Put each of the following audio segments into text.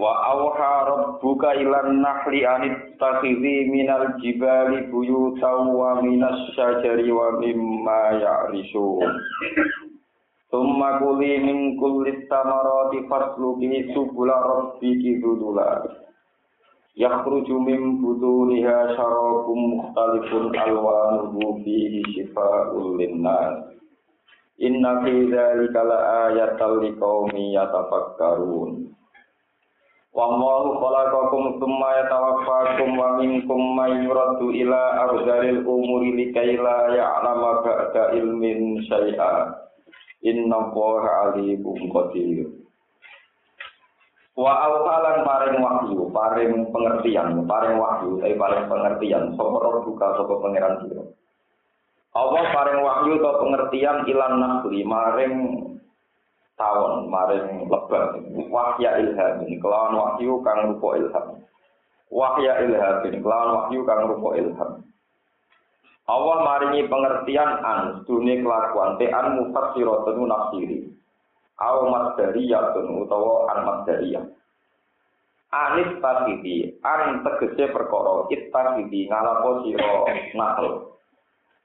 Wa awha rabbuka ilan nahli anit takhidhi minal jibali buyutan wa minas syajari wa mimma ya'rishun. Tumma kuli min kulli tamarati fasluki subula rabbiki dudula. Yakhruju min buduniha syarabum mukhtalifun alwanuhu fihi shifa'ul linnas. Inna fi dzalika la ayatan liqaumin yatafakkarun. Wa Allahu khalaqakum tsumma yatawaffakum wa minkum may yuraddu ila arzalil umuri likay la ya'lama ba'da ilmin syai'a. Inna Allaha alimun qadir. Wa awhalan paring wahyu, paring pengertian, paring wahyu, tapi paring pengertian, sapa buka sapa pangeran sira. Allah paring wahyu atau pengertian ilan nasri maring tawon maring lebar. Wahya ilham. Kelawan wahyu kang rupa ilham. Wahya ilham. Kelawan wahyu kang rupa ilham. Allah maringi pengertian an dunia kelakuan. Te an mufassiratun nafsiri. Au masdariyatun utawa an masdariyah. Anis tasidi an tegese perkara. It tasidi ngalapo sira nakal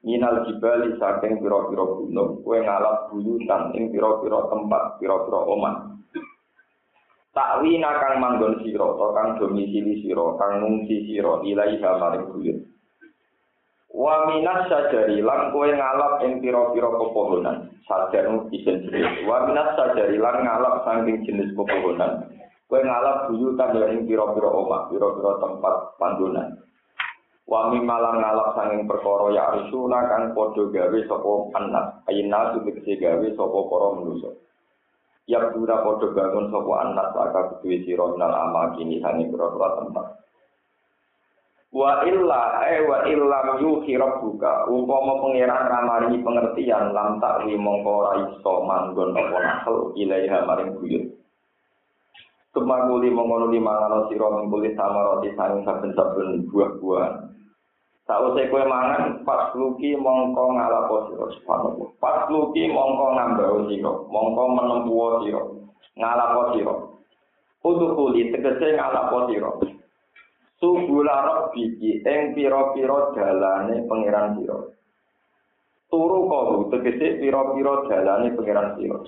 minal jibali saking pira-pira gunung kowe ngalap buyutan ing pira-pira tempat pira-pira omah. Takwi nakang manggon sira utawa kang domisili sira kang ngungsi sira ilaiha maring buyut. Wa minas sajari lan kowe ngalap ing pira-pira pepohonan. Sajar isin jenis wa minas sajari lan ngalap saking jenis pepohonan. Kowe ngalap buyutan ing pira-pira omah pira-pira tempat panggonan Wami malang ngalap sanging perkara ya arsuna kang padha gawe sapa anak ayina tegese gawe sapa para manusa. Ya pura padha bangun sapa anak saka kuwi sira nal amal kini sanging pira-pira tempat. Wa illa e wa illam yuhi rabbuka. Umpama pangeran ramari pengertian lam takwi mongko ora iso manggon apa nakal ilaiha maring buyut Kemanguli mengono di mangan sira mengkuli sama roti sanging saben-saben buah-buahan Sausé kowe mangan pas luki mongko ngalapo sira subhanallah. Pas luki mongko ngambau sira, mongko menempuo sira, ngalapo sira. Udukuli tegese ngalapo sira. Subula rabbiki ing pira-pira dalane pangeran sira. Turu kau tegese pira-pira dalane pangeran sira.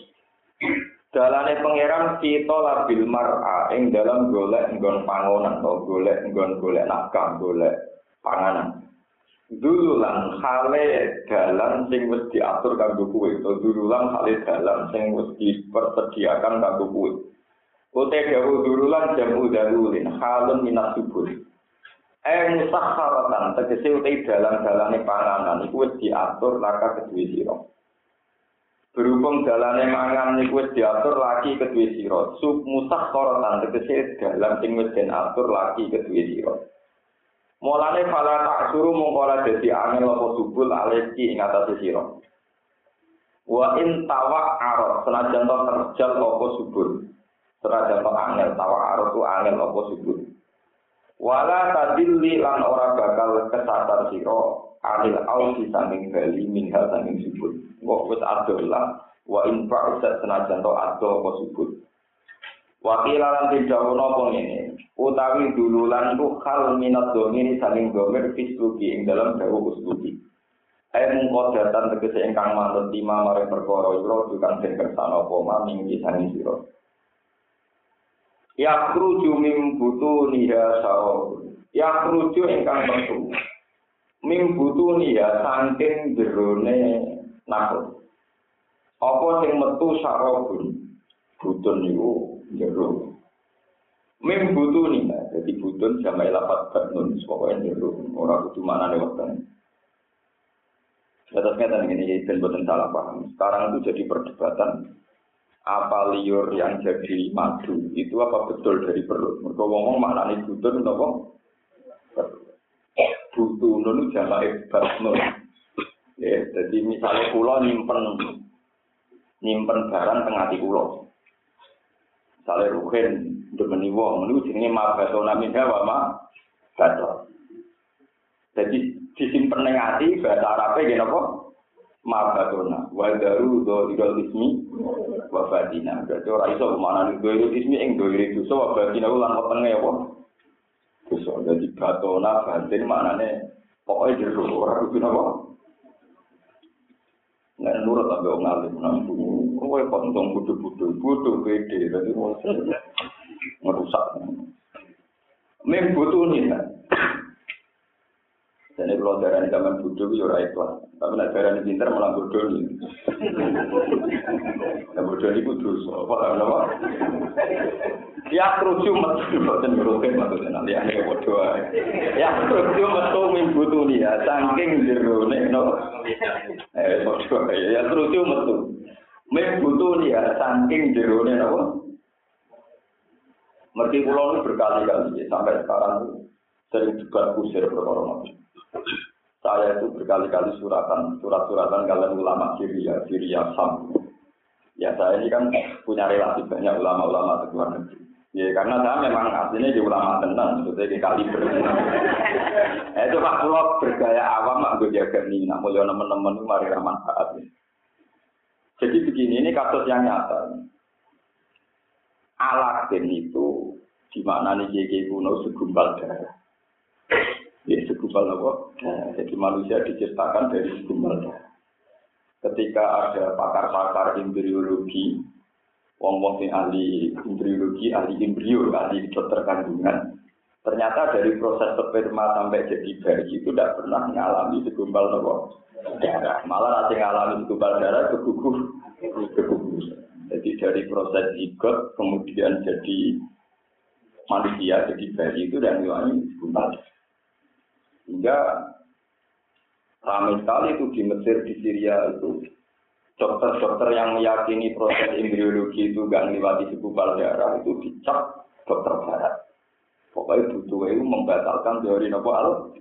Dalane pangeran kita labil mar'a ing dalam golek nggon pangonan atau golek nggon golek nafkah, golek panganan. dululan hale dalan sing wis diatur kanggo kuwe to dululan hale dalan sing wis dipersediakan kanggo kuwe Ote dawu dululan jamu dalulin halun minat subur Eh musakharatan tegese utai dalan-dalane panganan iku wis diatur laka kedue Berhubung dalane mangan iku wis diatur lagi kedue sira sub musakharatan tegese dalan sing wis diatur lagi kedue sira Mulane fala tak suruh mongkola dadi angel apa subul aleki ing atas sira. Wa in tawa arot senajan terjal apa subul. Senajan angel tawa arot tu angel apa subul. Wala tadilli lan ora bakal kesasar sira alil ausi sanging bali min hal sanging subul. Kok wis adolah wa in fa'usat senajan to ado apa subul. Wakil lan tidak nopo ini, utawi dululan ku hal minat domini saling domer fisluki ing dalam dawu usluki. Ayo mengkodatan tegese ingkang manut lima mare perkara ira dukan den kersane apa maming disani sira. Ya kruju mim butu niha sao. Ya kruju ingkang metu. Mim butu niha saking jerone nakut. Apa sing metu sarobun? Butun niku jero. Mim butuh nih, jadi butun sama lapat batnun, pokoknya jero. Orang kudu mana nih waktu Atas kata ini, dan buatan salah paham. Sekarang itu jadi perdebatan apa liur yang jadi madu itu apa betul dari perut? Mereka ngomong maknanya butun apa? Butuh nunu jamaah basmul. Ya, jadi misalnya pulau nyimpen nyimpen barang tengah di pulau. Misalnya ruhin demeni wong, ini jenenge mabatona minha wa ma bato. Jadi disimpen ning ati bahasa Arabe ngene apa? Mabatona. Wa daru do idol ismi wa fatina. Berarti ora iso manani do idol ismi ing do idol dosa wa fatina lan wetenge apa? Dosa. Jadi batona batin maknane pokoknya jero ora kudu apa? Nek nurut sampe wong alim. Kowe kok untung bodho-bodho, bodho gede dadi merusak. Mem butuh nih, jadi kalau darah ini zaman bodoh, ya orang ikhlas. Tapi nak darah ini pintar malah bodoh nih. Nah bodoh ini kudus. Apa apa? Ya kerucu metu, bukan merupakan maksudnya nanti aneh bodoh. Ya kerucu metu mimbutu nih ya, saking jeru nih no. Eh bodoh ya, ya kerucu metu. Mimbutu nih ya, saking jeru nih no. Merti pulau ini berkali-kali sampai sekarang sering juga kusir perkara saya itu berkali-kali suratan, surat-suratan kalian ulama Syria, Syria Sam. Ya saya ini kan punya relasi banyak ulama-ulama di luar negeri. Ya karena saya memang aslinya di ulama tenang, sebetulnya di kaliber. eh, itu pak pulau bergaya awam, mak gue jaga nih, nak mulia teman-teman mari ramah saat ini. Jadi begini, ini kasus yang nyata. Alatin itu di mana nih JG kuno segumpal darah. Segumpal apa? Nah, jadi manusia diciptakan dari segumpal. Ketika ada pakar-pakar embriologi, wong-wong yang ahli embriologi, ahli embrio, ahli dokter kandungan, ternyata dari proses sperma sampai jadi bayi itu tidak pernah mengalami segumpal apa? darah. Malah nanti mengalami segumpal darah keguguh, keguguh. Jadi dari proses zigot kemudian jadi manusia jadi bayi itu dan mengalami segumpal darah. Sehingga ramai sekali itu di Mesir, di Syria itu dokter-dokter yang meyakini proses embriologi itu gak melewati segumpal darah itu dicap dokter barat. Pokoknya butuh itu membatalkan teori nopo al.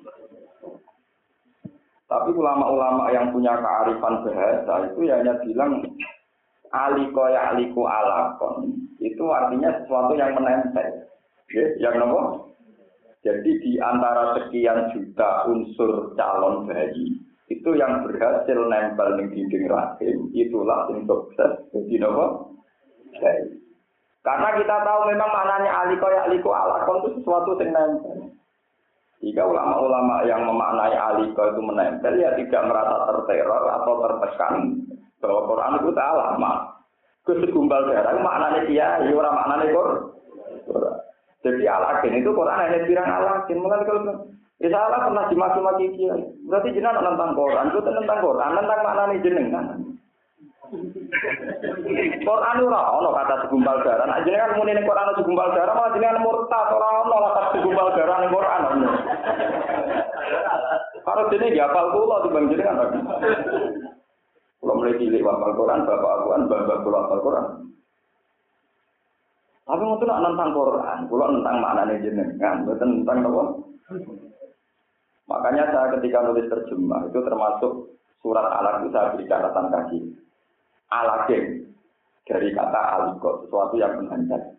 Tapi ulama-ulama yang punya kearifan bahasa itu ya hanya bilang aliko ya aliko alakon itu artinya sesuatu yang menempel. Ya, yang nopo jadi di antara sekian juta unsur calon bayi, itu yang berhasil nempel di dinding rahim, itulah yang sukses. Jadi apa? Bayi. Karena kita tahu memang maknanya aliko ya aliko alakon itu sesuatu yang nempel. Jika ulama-ulama yang memaknai aliko itu menempel, ya tidak merasa terteror atau tertekan bahwa Quran itu salah, mak. Kesegumbal darah maknanya dia, ya orang maknanya Quran. Jadi alakin itu Quran hanya bilang alakin. Mungkin kalau ya salah pernah dimaki-maki dia. Berarti jenengan tentang Quran, itu tentang Quran, tentang mana nih jenengan. Quran ora ono kata segumpal darah. Nah, jenengan muni ning Quran segumpal darah, malah jenengan murtad ora ono kata segumpal darah ning Quran. Kalau ya apal kula dibanding jenengan. Kalau mulai cilik hafal Quran, bapak aku kan bapak kula hafal Quran. Tapi mau nak tentang Quran, kalau tentang maknanya jenengan, bukan tentang apa. Makanya saya ketika nulis terjemah itu termasuk surat alat itu saya beri catatan kaki. Alakim dari kata alikot, sesuatu yang menanjak.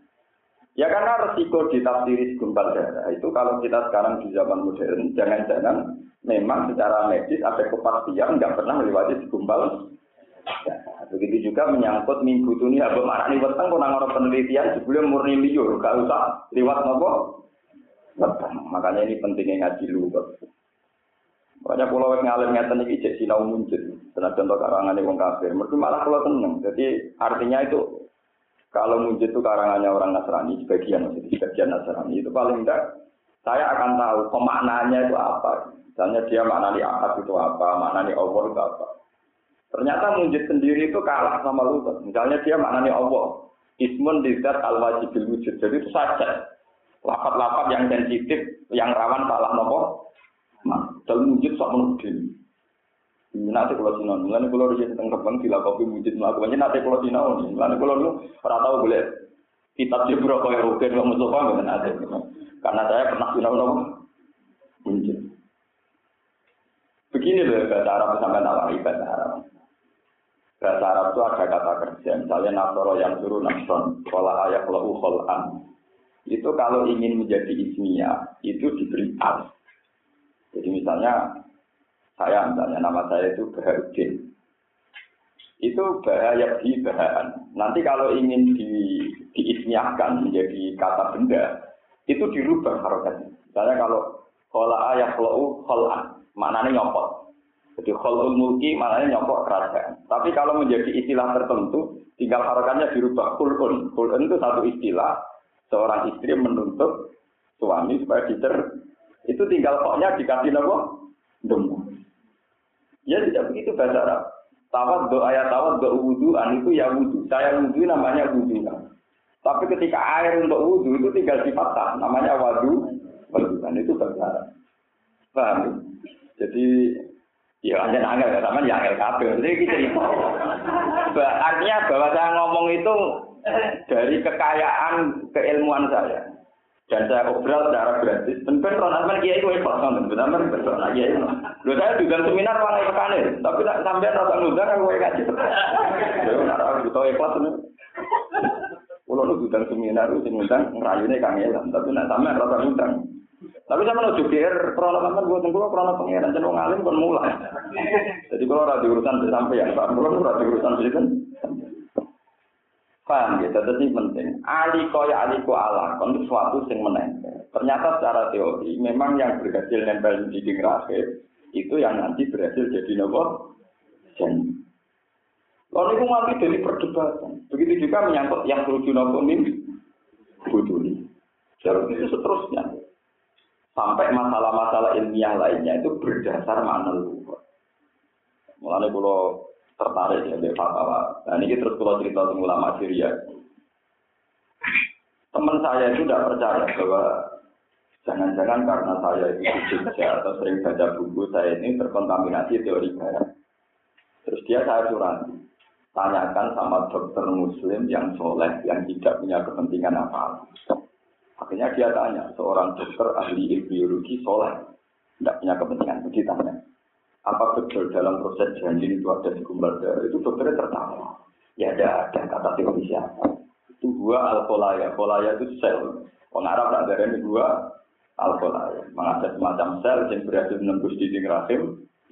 Ya karena resiko ditafsiri segumpal darah itu kalau kita sekarang di zaman modern, jangan-jangan memang secara medis ada kepastian nggak pernah melewati segumpal Begitu juga menyangkut minggu ini apa makna ini weteng kok orang penelitian sebelum murni liur, gak usah lewat nopo. Makanya ini pentingnya ngaji lu. Banyak pulau yang ngalim ngeten iki cek sinau muncul. Tenan contoh karangannya wong kafir. Mereka malah kalau tenang. Jadi artinya itu kalau muncul itu karangannya orang Nasrani sebagian maksudnya sebagian Nasrani itu paling tidak saya akan tahu pemaknanya itu apa. Misalnya dia maknani ahad itu apa, maknani Allah itu apa. Ternyata mujid sendiri itu kalah sama lutut. Misalnya dia maknanya Allah. Ismun didat al wajibil wujud. Jadi itu saja. Lapat-lapat yang sensitif, yang rawan salah nopo. Nah, dalam wujud sok menudin. Nanti kalau sinau, nanti kalau di tengah kebang sila kopi mujid melakukannya nanti kalau sinau nih, nanti kalau lu ora tahu boleh kitab jebro kaya rugen kok Mustafa nggak nanti. Karena saya pernah sinau nopo mujid. Begini loh bahasa Arab sampai tawari bahasa Arab. Bahasa Arab itu ada kata kerja, misalnya nasoro yang suruh nasron, kalau ayat lahu kholan. Itu kalau ingin menjadi ismiyah, itu diberi al. Jadi misalnya saya misalnya nama saya itu Baharudin. Itu bahaya di bahan. Nanti kalau ingin di, diismiahkan menjadi kata benda, itu dirubah harokatnya. Misalnya kalau kola ayah klau kolan, maknanya nyopot. Jadi kholul mulki maknanya nyopot kerajaan. Tapi kalau menjadi istilah tertentu, tinggal harokatnya dirubah kulun. Kulun itu satu istilah, seorang istri menuntut suami supaya dicer. Itu tinggal koknya dikasih nopo demu. Ya tidak begitu bahasa Arab. Tawad do ayat tawad do an itu ya wudhu. Saya wudhu namanya wudhu. Tapi ketika air untuk wudhu itu tinggal dipatah. Namanya wadu. Wudhu itu bahasa Arab. Paham? Jadi Ya hanya angel ya, sama ya angel kabel. Jadi gitu. Artinya bahwa saya ngomong itu dari kekayaan keilmuan saya dan saya obrol secara gratis. Tentu Ronald kiai nonton, benar benar betul lagi ya. Lo saya juga seminar malah pekanin, tapi tak sampai rasa ngundang kan gue kaji. Lo nara butuh ikhlas nih. Kalau lu ngundang seminar, lu ngundang ngerayunya kang Elam, tapi nak sampai rasa ngundang. Tapi sama lo juga krono kan gue tunggu krono pengiran cenderung ngalim kan mulai. Jadi kalau ada urusan sampai ya, kalau ada urusan kan. Paham ya, jadi penting. Aliko ya aliko alakon itu suatu yang menempel. Ternyata secara teori, memang yang berhasil nempel di dinding rahim, itu yang nanti berhasil jadi nopo. Lalu itu mati dari perdebatan. Begitu juga menyangkut yang tujuh nopo mimpi. Buduli. Jadi itu seterusnya. Sampai masalah-masalah ilmiah lainnya itu berdasar mana luar. Mulanya kalau tertarik ya dari fatwa. Nah ini terus kalau cerita tentang ulama Syria. Teman saya itu tidak percaya bahwa jangan-jangan karena saya itu Jogja atau sering baca buku saya ini terkontaminasi teori barat. Terus dia saya curang, tanyakan sama dokter muslim yang soleh yang tidak punya kepentingan apa. Akhirnya dia tanya seorang dokter ahli biologi soleh tidak punya kepentingan. Begitu tanya apa betul dalam proses janji itu ada segumpal darah? Itu dokternya tertawa. Ya ada ada kata teori siapa. Itu dua alkolaya kolaya itu sel. Pengarap tak ada ini dua alkolaya mengada semacam sel yang berhasil menembus dinding rahim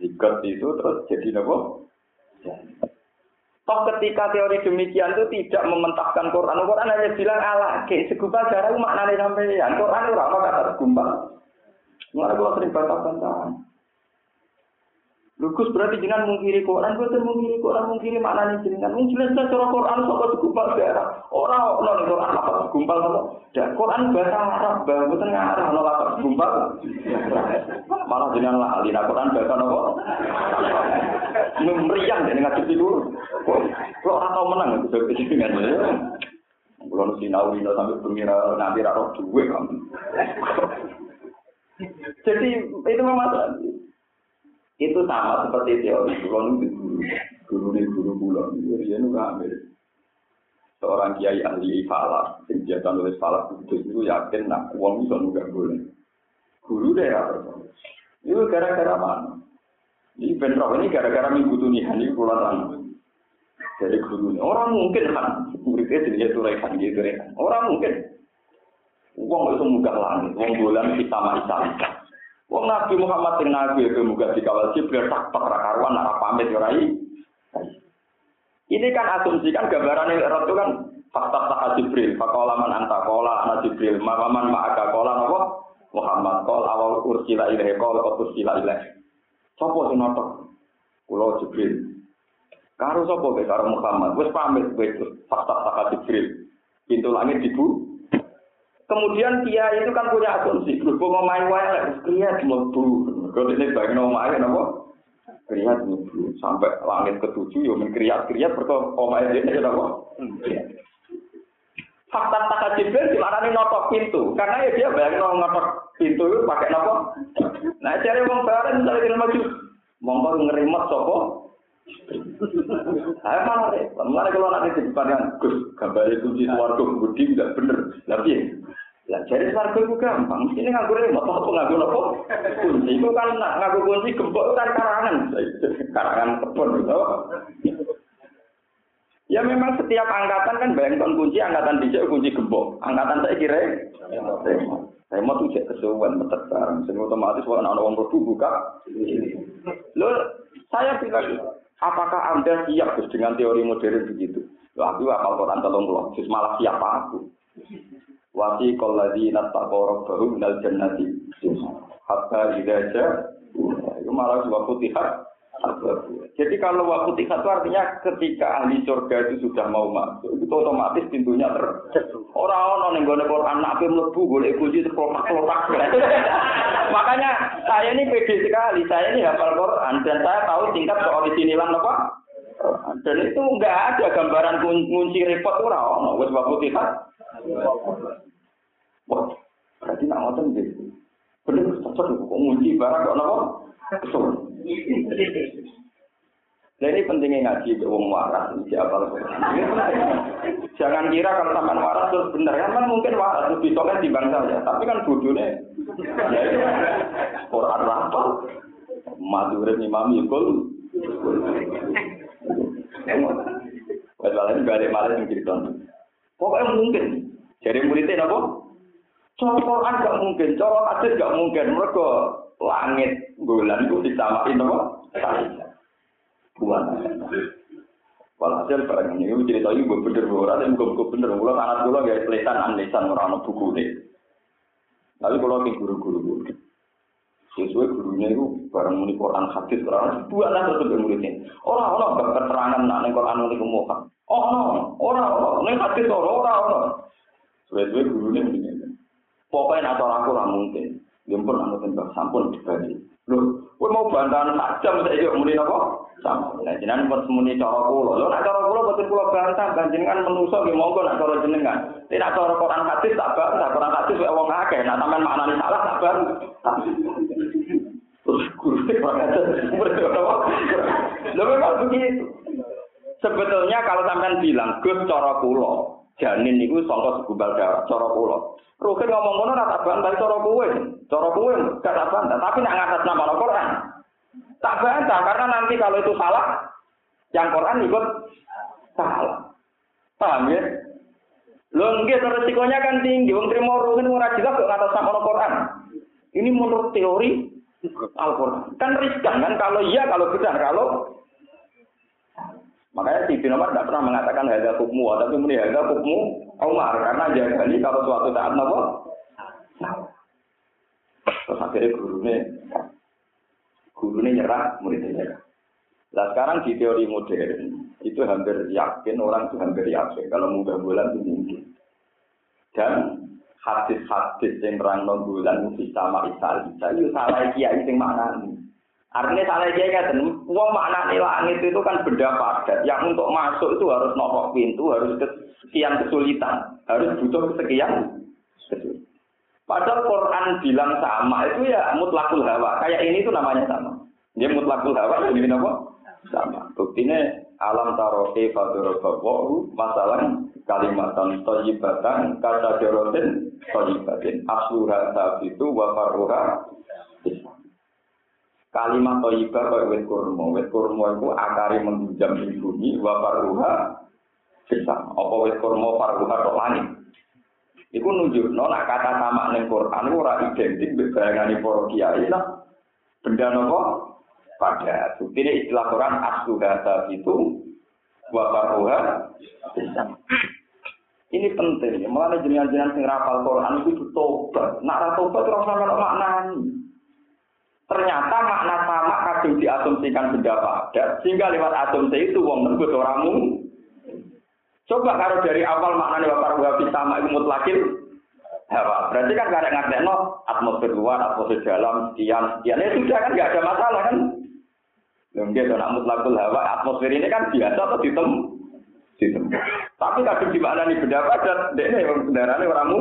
ikat itu terus jadi nopo Toh ketika teori demikian itu tidak mementahkan Quran. Quran hanya bilang ala ke segumpal itu maknanya sampeyan. Quran itu apa kata segumpal. Mulai kalau sering bantah-bantahan. Lugus berarti jangan mungkiri Quran, betul mungkiri Quran, mungkiri mana nih jenengan. Mungkin jelas cara Quran soal segumpal daerah. Orang orang Quran apa segumpal apa? Dan Quran bahasa Arab, betul ngarah kalau apa segumpal. Malah jenengan lah alina Quran bahasa apa? Meriang dan ngaji tidur. Kalau atau menang itu jadi dengan Kalau sinau ini sampai pengira nanti raro duwe kamu. Jadi itu memang itu sama seperti teori kulon itu guru, guru ini guru kulon. Dia nu ngambil seorang kiai ahli falak, biasa nulis falak kudus itu yakin nak uang itu nggak boleh. Guru daerah itu gara-gara mana? Ini bentrok ini gara-gara minggu tunihan ini pulang dari guru ini. Orang mungkin kan, muridnya jadi itu rekan gitu rekan. Orang mungkin. Uang itu muka langit, uang bulan kita sama Wong Nabi Muhammad sing Nabi itu muga dikawal Jibril tak tak karuan nak pamit yo Ini kan asumsi kan gambaran yang itu kan fakta tak Jibril, fakola man anta kola anak Jibril, mamaman ma'aka kola nopo Muhammad kol awal ursila ilahi kol ursila ilahi. Sopo sing notok? Kulo Jibril. Karo sopo be karo Muhammad. Wis pamit wis fakta tak Jibril. Pintu langit dibu Kemudian dia itu kan punya asumsi, berhubung main wae, kriat mlebu. Kalau ini bagi main apa? Kriat mlebu sampai langit ketujuh, yo men kriat kriat berko omae dia apa? Fakta tak Jibril di mana nih notok pintu, karena ya dia bayangin notok pintu itu pakai apa? Nah cari uang barang misalnya kita maju, Mongko ngerimot sapa? Saya malah repot. Malah kalau nanti di depan yang Gus, gambar kunci warga budi nggak bener. Tapi lah jadi warga itu gampang. Ini ngaku remote apa ngaku apa? Kunci itu kan ngaku kunci gembok kan karangan. Karangan kebun gitu. Ya memang setiap angkatan kan bayangkan kunci angkatan dijak kunci gembok. Angkatan saya kira saya mau tuh cek kesuwen metet bareng. Sehingga otomatis kalau anak orang produk buka. Lo saya bilang apakah anda siap dengan teori modern begitu? Lo aku apal Quran tolong lo, Gus malah siapa aku? Wasi koladi natakorob baru minal jannati. Hatta idaja. Itu malah juga putihat jadi kalau waktu tiga itu artinya ketika ahli surga itu sudah mau masuk, itu otomatis pintunya ter. Orang-orang yang gue Quran nabi melebu boleh kunci terkelopak-kelopak. Makanya saya ini pede sekali, saya ini hafal Quran dan saya tahu tingkat soal di apa. Dan itu enggak ada gambaran kunci repot orang, wes waktu tiga. Wah, berarti nak ngotot gitu. Bener, cocok kok kunci barang kok nopo? Kesel. Nah ini pentingnya ngaji wong waras, siapa Jangan kira kalau sampai waras terus benar, kan mungkin waras lebih soleh di bangsa ya. Tapi kan bodohnya, ya itu Quran apa? Madurin imam yukul. Wajalnya juga ada malah yang cerita. Pokoknya mungkin. Jadi muridnya apa? Cara Quran gak mungkin, cara hadis gak mungkin. Mereka langit bulan itu disamain apa? Buat. Walhasil barang ini cerita ibu bener ora dan buku bener kula anak kula gak tulisan anlisan ora ono buku ne. Lalu kalau ke guru-guru sesuai gurunya itu barang muni Quran hadis Quran dua lah terus muridnya orang orang keterangan nak neng Quran muni kemukan oh no orang orang neng hadis orang orang orang sesuai gurunya muni pokoknya nak orang aku mungkin yang pun anu tentang sampun dibagi. Loh, kowe mau bantahan sak jam saiki muni napa? Sampun. Lah jenengan pun muni cara kula. Lho nek cara kula boten kula bantah, panjenengan menungso nggih monggo nek cara jenengan. Nek cara Quran hadis tak bantah, Quran hadis wae wong akeh. Nek sampean maknane salah tak bantah. Terus guru Lho memang begitu. Sebetulnya kalau sampean bilang, Gus cara kula, janin niku sangka segumpal darah cara kula. Rukin ngomong ngono ora tak bantah cara kowe. Cara kowe gak tak bantah, tapi nek ngatas nama Al-Qur'an. Tak bantah karena nanti kalau itu salah yang Quran ikut salah. Paham ya? Lho nggih resikonya kan tinggi. Wong trimo ruhin ora jelas kok ngatas nama Al-Qur'an. Ini menurut teori Al-Qur'an. Kan riskan kan kalau iya kalau benar kalau Makanya si Umar tidak pernah mengatakan harga hukmu, tapi muni harga hukmu Umar karena jadi kalau suatu saat nopo. Terus akhirnya gurunya, gurunya nyerah, muridnya nyerah. Nah sekarang di teori modern itu hampir yakin orang itu hampir yakin kalau mudah bulan itu mungkin. Dan hadis-hadis yang terang non bulan itu bisa maisal bisa itu salah kiai yang mana Artinya salah dia kan, uang makna langit itu kan benda padat. Yang untuk masuk itu harus nopok pintu, harus sekian kesulitan, harus butuh sekian kesulitan. Padahal Quran bilang sama itu ya mutlakul hawa. Kayak ini itu namanya sama. Dia mutlakul hawa ini apa? Sama. Buktinya alam taro kaifa darabahu masalah kalimatan thayyibatan kata jorotin thayyibatin asluha sabitu wa farruha kalimat toyibah kaya wet kurma. Wet kurma itu akari menghujam di bumi, wa paruha bisa. Apa wet kurma paruha tok langit. Iku nunjuk, no, nak kata sama neng Quran, ora identik berbayangani para kiai. Benda nopo pada. Ini istilah Quran asluhata itu wa paruha bisa. Ini penting. Malah jenengan-jenengan sing rapal Quran itu tobat. Nak tobat ora maknani. Ternyata makna sama kadang diasumsikan benda padat, sehingga lewat asumsi itu wong nebut orangmu. Coba kalau dari awal maknanya wakar wabi sama itu mutlakin, hawa. Berarti kan gak ada ngerti no, atmosfer luar, atmosfer dalam, sekian, sekian. Ya sudah kan gak ada masalah kan. Mungkin kalau mutlakul hawa, atmosfer ini kan biasa atau ditem, ditem. Tapi kadang di mana nih benda padat, ini kendaraannya orangmu.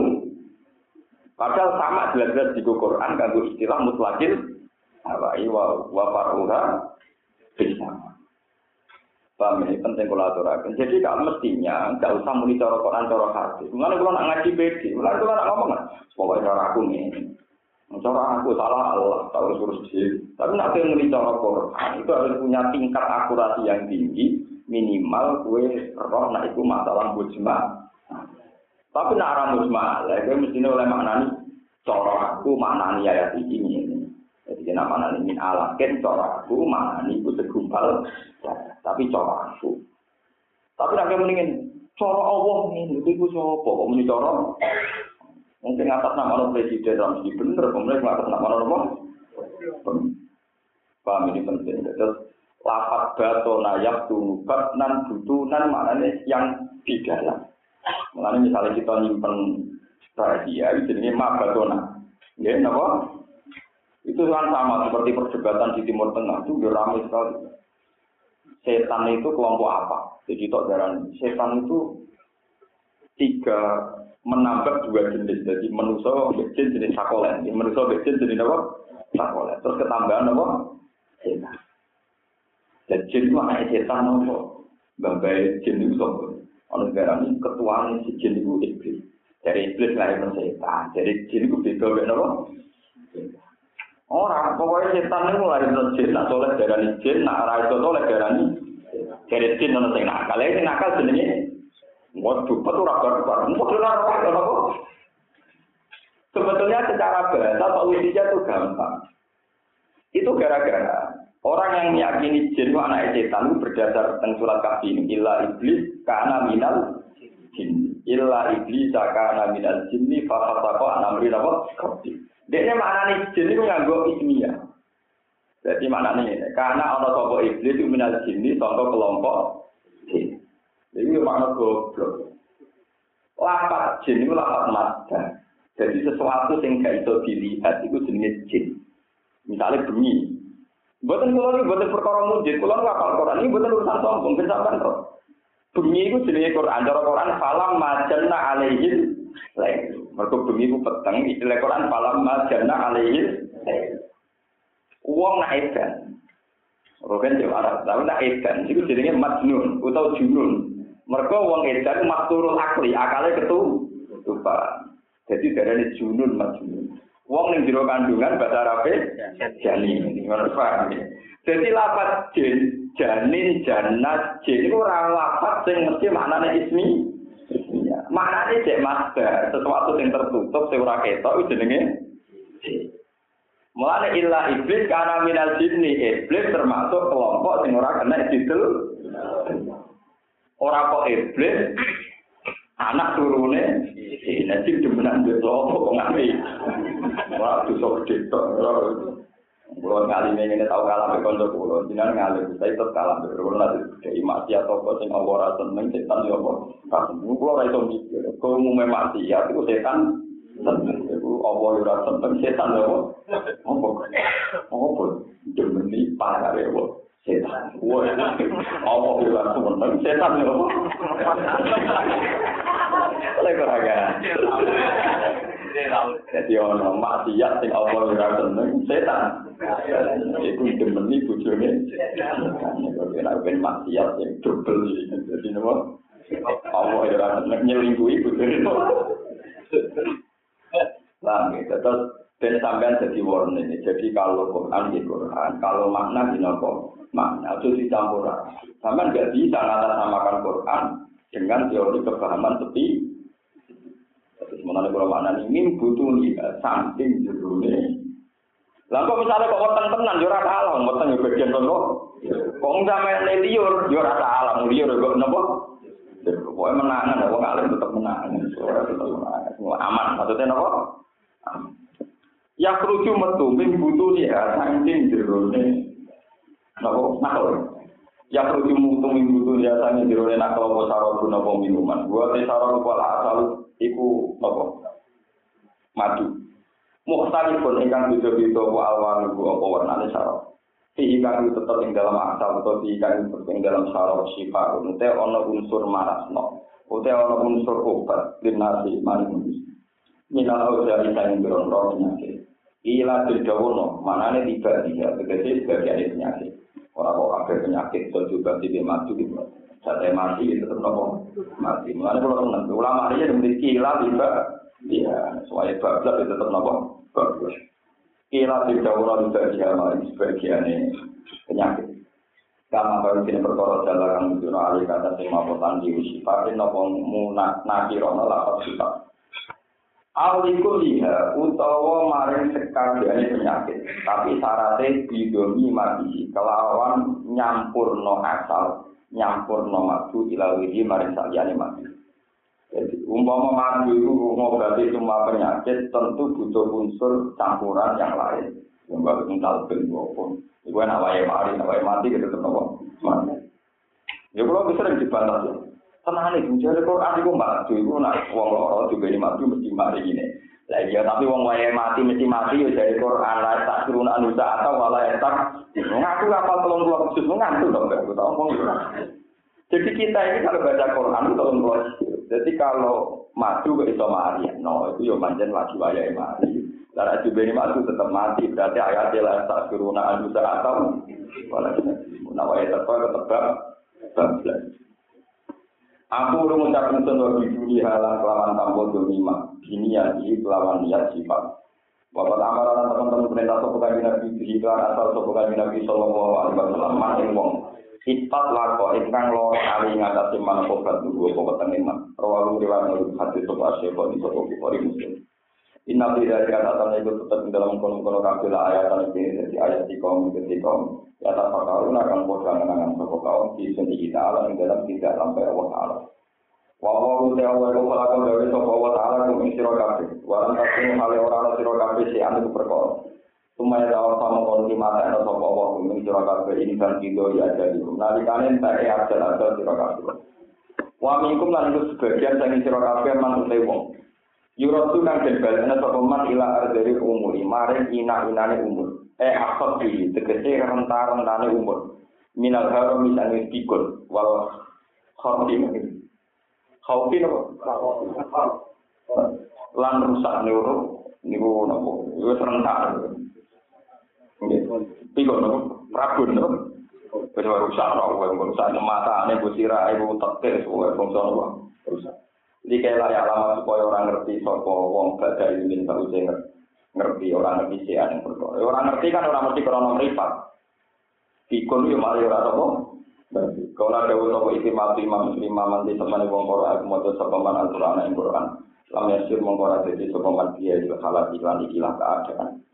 Padahal sama jelas-jelas di Quran, kan istilah mutlakin Hawai wa wa faruha bisa. Paham ini penting kalau aturakan. Jadi kalau mestinya nggak usah muni cara Quran cara hadis. Mulane kalau nak ngaji bedi, mulane kalau nak ngomong kan, pokoknya cara aku ini. Cara aku salah Allah, tahu suruh sendiri. Tapi nak muni cara Quran itu harus punya tingkat akurasi yang tinggi, minimal kue roh nak itu masalah mujma. Tapi nak mujma, lah kue mestinya oleh maknani cara aku maknani ayat ini. Jadi nama maknani min alakin cara aku maknani itu segumpal tapi cara aku. Tapi nak mendingin cara Allah ini, itu sapa kok muni cara Mungkin atas nama presiden segi bener, kemudian atas nama orang? Paham ini penting. Terus lapat bato nayak tunubat nan butunan maknanya yang di dalam. Makanya misalnya kita nyimpen rahasia, itu ini ma batona. Ya, kenapa? Itu kan sama seperti perdebatan di Timur Tengah itu ramai sekali. Setan itu kelompok apa? Jadi tok jaran setan itu tiga menambah dua jenis. Jadi manusia jin jenis sakolen, manusia jin jenis apa? Sakolen. Terus ketambahan apa? Setan. Dan jin itu anak setan apa? Babai jin itu sopo. Ono negara ini ketua si jin itu iblis. Dari iblis lahir setan. Jadi jin itu beda beda apa? Orang, pokoknya setan itu mulai dari jin, nak soleh darani jin, nak arah itu soleh darani dari jin, nono sing nakal, ini nakal jenenge, waduh, betul raga raga, betul raga raga, Sebetulnya secara bahasa solusinya itu gampang. Itu gara-gara orang yang meyakini jin itu anak setan itu berdasar tentang surat kafir ini, iblis karena minal jin, illa iblis karena minal jinni, fakatako anamri apa? Kafir. Mana nih jin itu nganggo ismiyah. Jadi mana nih? Karena orang toko iblis itu minal jin contoh kelompok jin. Itu makna goblok. Lapat jin itu lapat mata. Jadi sesuatu yang gak bisa dilihat itu jenis jin. Misalnya bunyi. Buatan kulo ini buatan perkara mujid. Kulo ngapal Quran ini buatan urusan sombong. Kenapa kan? Bunyi itu jenis Quran. Cara Quran falam majanna alaihin lain. Mereka bumi itu peteng, lekoran palam majana alaihi. Uang naik dan Rogen jauh arah, tapi tak edan. Itu jenenge majnun utawa junun. mergo wong edan makturul akli, akale ketu. Lupa. Jadi dari ini junun majnun. Wong ning jero kandungan bahasa Arab jani. Jadi lapat jen, janin, janat, jin itu orang lapat yang mesti maknane ismi. ismi. Maknanya cek master, sesuatu yang tertutup, seura ketok, itu jenenge. Mulanya ilah iblis karena minal jinni iblis termasuk kelompok sing ora kena jidul. Ora kok iblis anak turune nanti demenan dia kok ngami. Ora dosa gede tok. Kulo ngali ngene tau kalah be kanca kulo, jenengan ngali saya tetep kalah be kulo nanti gede maksiat apa sing Allah ora seneng setan yo apa. Kan kulo ora iso mikir, kok umume maksiat iku setan seneng. Iku Allah ora seneng setan yo apa. Apa? Apa? Demeni parare apa? Setan. Wah, Allah ora seneng setan yo apa. Lek ora Jadi ono maksiat sing Allah ora seneng setan. Iku demeni bojone. Nek ben maksiat sing double jadi nopo? Allah ora seneng nyelingkuhi bojone. Lah gitu. Terus ben sampean jadi warning. Jadi kalau Quran di Quran, kalau makna di nopo makna itu dicampur. Sampean nggak bisa ngatasnamakan Quran dengan teori kepahaman tepi Terus mengenai kalau mana ini butuh nih samping jerune. Lah kok misalnya kok weteng tenan yo ora salah, weteng yo bagian to kok. main liur yo ora salah, liur kok napa? Pokoknya menangan, wong alim tetap menangan, suara tetap menangan, aman. Maksudnya napa? Ya kerucu metu, min butuh nih ya, saking jerone. Napa? Nakal. Ya kerucu mutu min butuh ya, saking jerone nakal apa sarap napa minuman. Gua te sarap apa asal iku apa? Madu. Mukhtalifun ingkang beda-beda apa alwan iku apa warnane sarap. Fi ingkang tetep ing dalam asal atau fi ingkang ing dalam sarap sifat ute ana unsur marasno. Ute ana unsur obat dinasi maring Minal dari kain berondong penyakit. Ila didawono, manane tiba dia, tegese sebagian penyakit. Orang kok kabeh penyakit, so juga tidak mati gitu. Jatah mati itu tetap nopo mati. Mulane kalau tenang, ulama ini memiliki ila tiba dia, soalnya bablas itu tetap nopo bagus. Ila didawono tiba dia, mari sebagian penyakit. Kama baru sini perkara jalan kang mujono alih kata sing mapotan di usifatin nopo munak nakirono lapor sifat. Aliku liha utawa maring sekabiane penyakit, tapi syaratnya bidomi mati kelawan nyampur no asal, nyampur no madu ilawidi maring saliyane mati. Jadi umpama madu itu ngobati semua penyakit tentu butuh unsur campuran yang lain. Yang baru ben pun. Iku enak wae mari, wae mati gitu tetep nopo. Mati. Ya kalau bisa sering dibantah ya. Tenang nih, bujare Quran iku maju iku nak wong loro juga ini maju mesti mari ini. Lah iya tapi wong wae mati mesti mati ya dari Quran lah tak turun anu atau malah ya tak ngaku kapal tolong keluar khusus ngantuk dong aku tahu ngomong Jadi kita ini kalau baca Quran tolong keluar Jadi kalau maju ke iso mari, no itu yo manjen lagi wae mati. Dan juga ini masuk tetap mati, berarti ayat jelas tak turuna anu atau malah nawa ya tetap tetap bablas. Aku mengucapkan sebuah di halang kelawan tambah domima, ini ya di kelawan niat sifat. Bapak amaran teman-teman perintah sopokan nabi di asal sopokan nabi sallallahu alaihi wasallam maning wong sifat lako ingkang loro kali ngatasi mana obat dulu obat teman. Rawalu riwayat hadis asyik di sopo bukhari muslim. Inna fi dzalika ta'ala itu tetap dalam kono-kono kabeh ayat ini dari ayat di kaum di kaum ya tak pakarun akan bodoh dengan sapa kaum di sini kita alam dalam tidak sampai Allah taala. Wa wa ta wa wa la ka gawe sapa Allah taala ku sira kabeh. Walan tasmu hale ora si anu perkara. Sumaya dawa sama kon di mata ana sapa Allah ku sira kabeh ini kan kido ya jadi. Nalikane tak e ajal-ajal sira kabeh. Wa minkum lan sebagian sang sira kabeh man wong. Yurotu kang den balena sapa man ila ardari umuri, maring ina-inane umur. Eh akot di tegese rentar-rentane umur. Minal haram misane pikun wal khawfi khawfi apa? Lan rusak neuro niku napa? Wis rentar. Pikun napa? Rabun napa? Wis rusak ora rusak matane bu sirahe bu tekes wae bangsa napa? Rusak. Jadi kayak layak lama supaya orang ngerti sopo wong baca ini baru ngerti orang ngerti sih yang berdoa. Orang ngerti kan orang ngerti krono meripat. Ikon itu mari orang sopo. Kalau ada sopo itu mati imam muslim manti teman wong Quran aku mau sopo man aturan yang Quran. Lam yasir mengkora jadi sopo man dia juga salah iklan ikilah keadaan.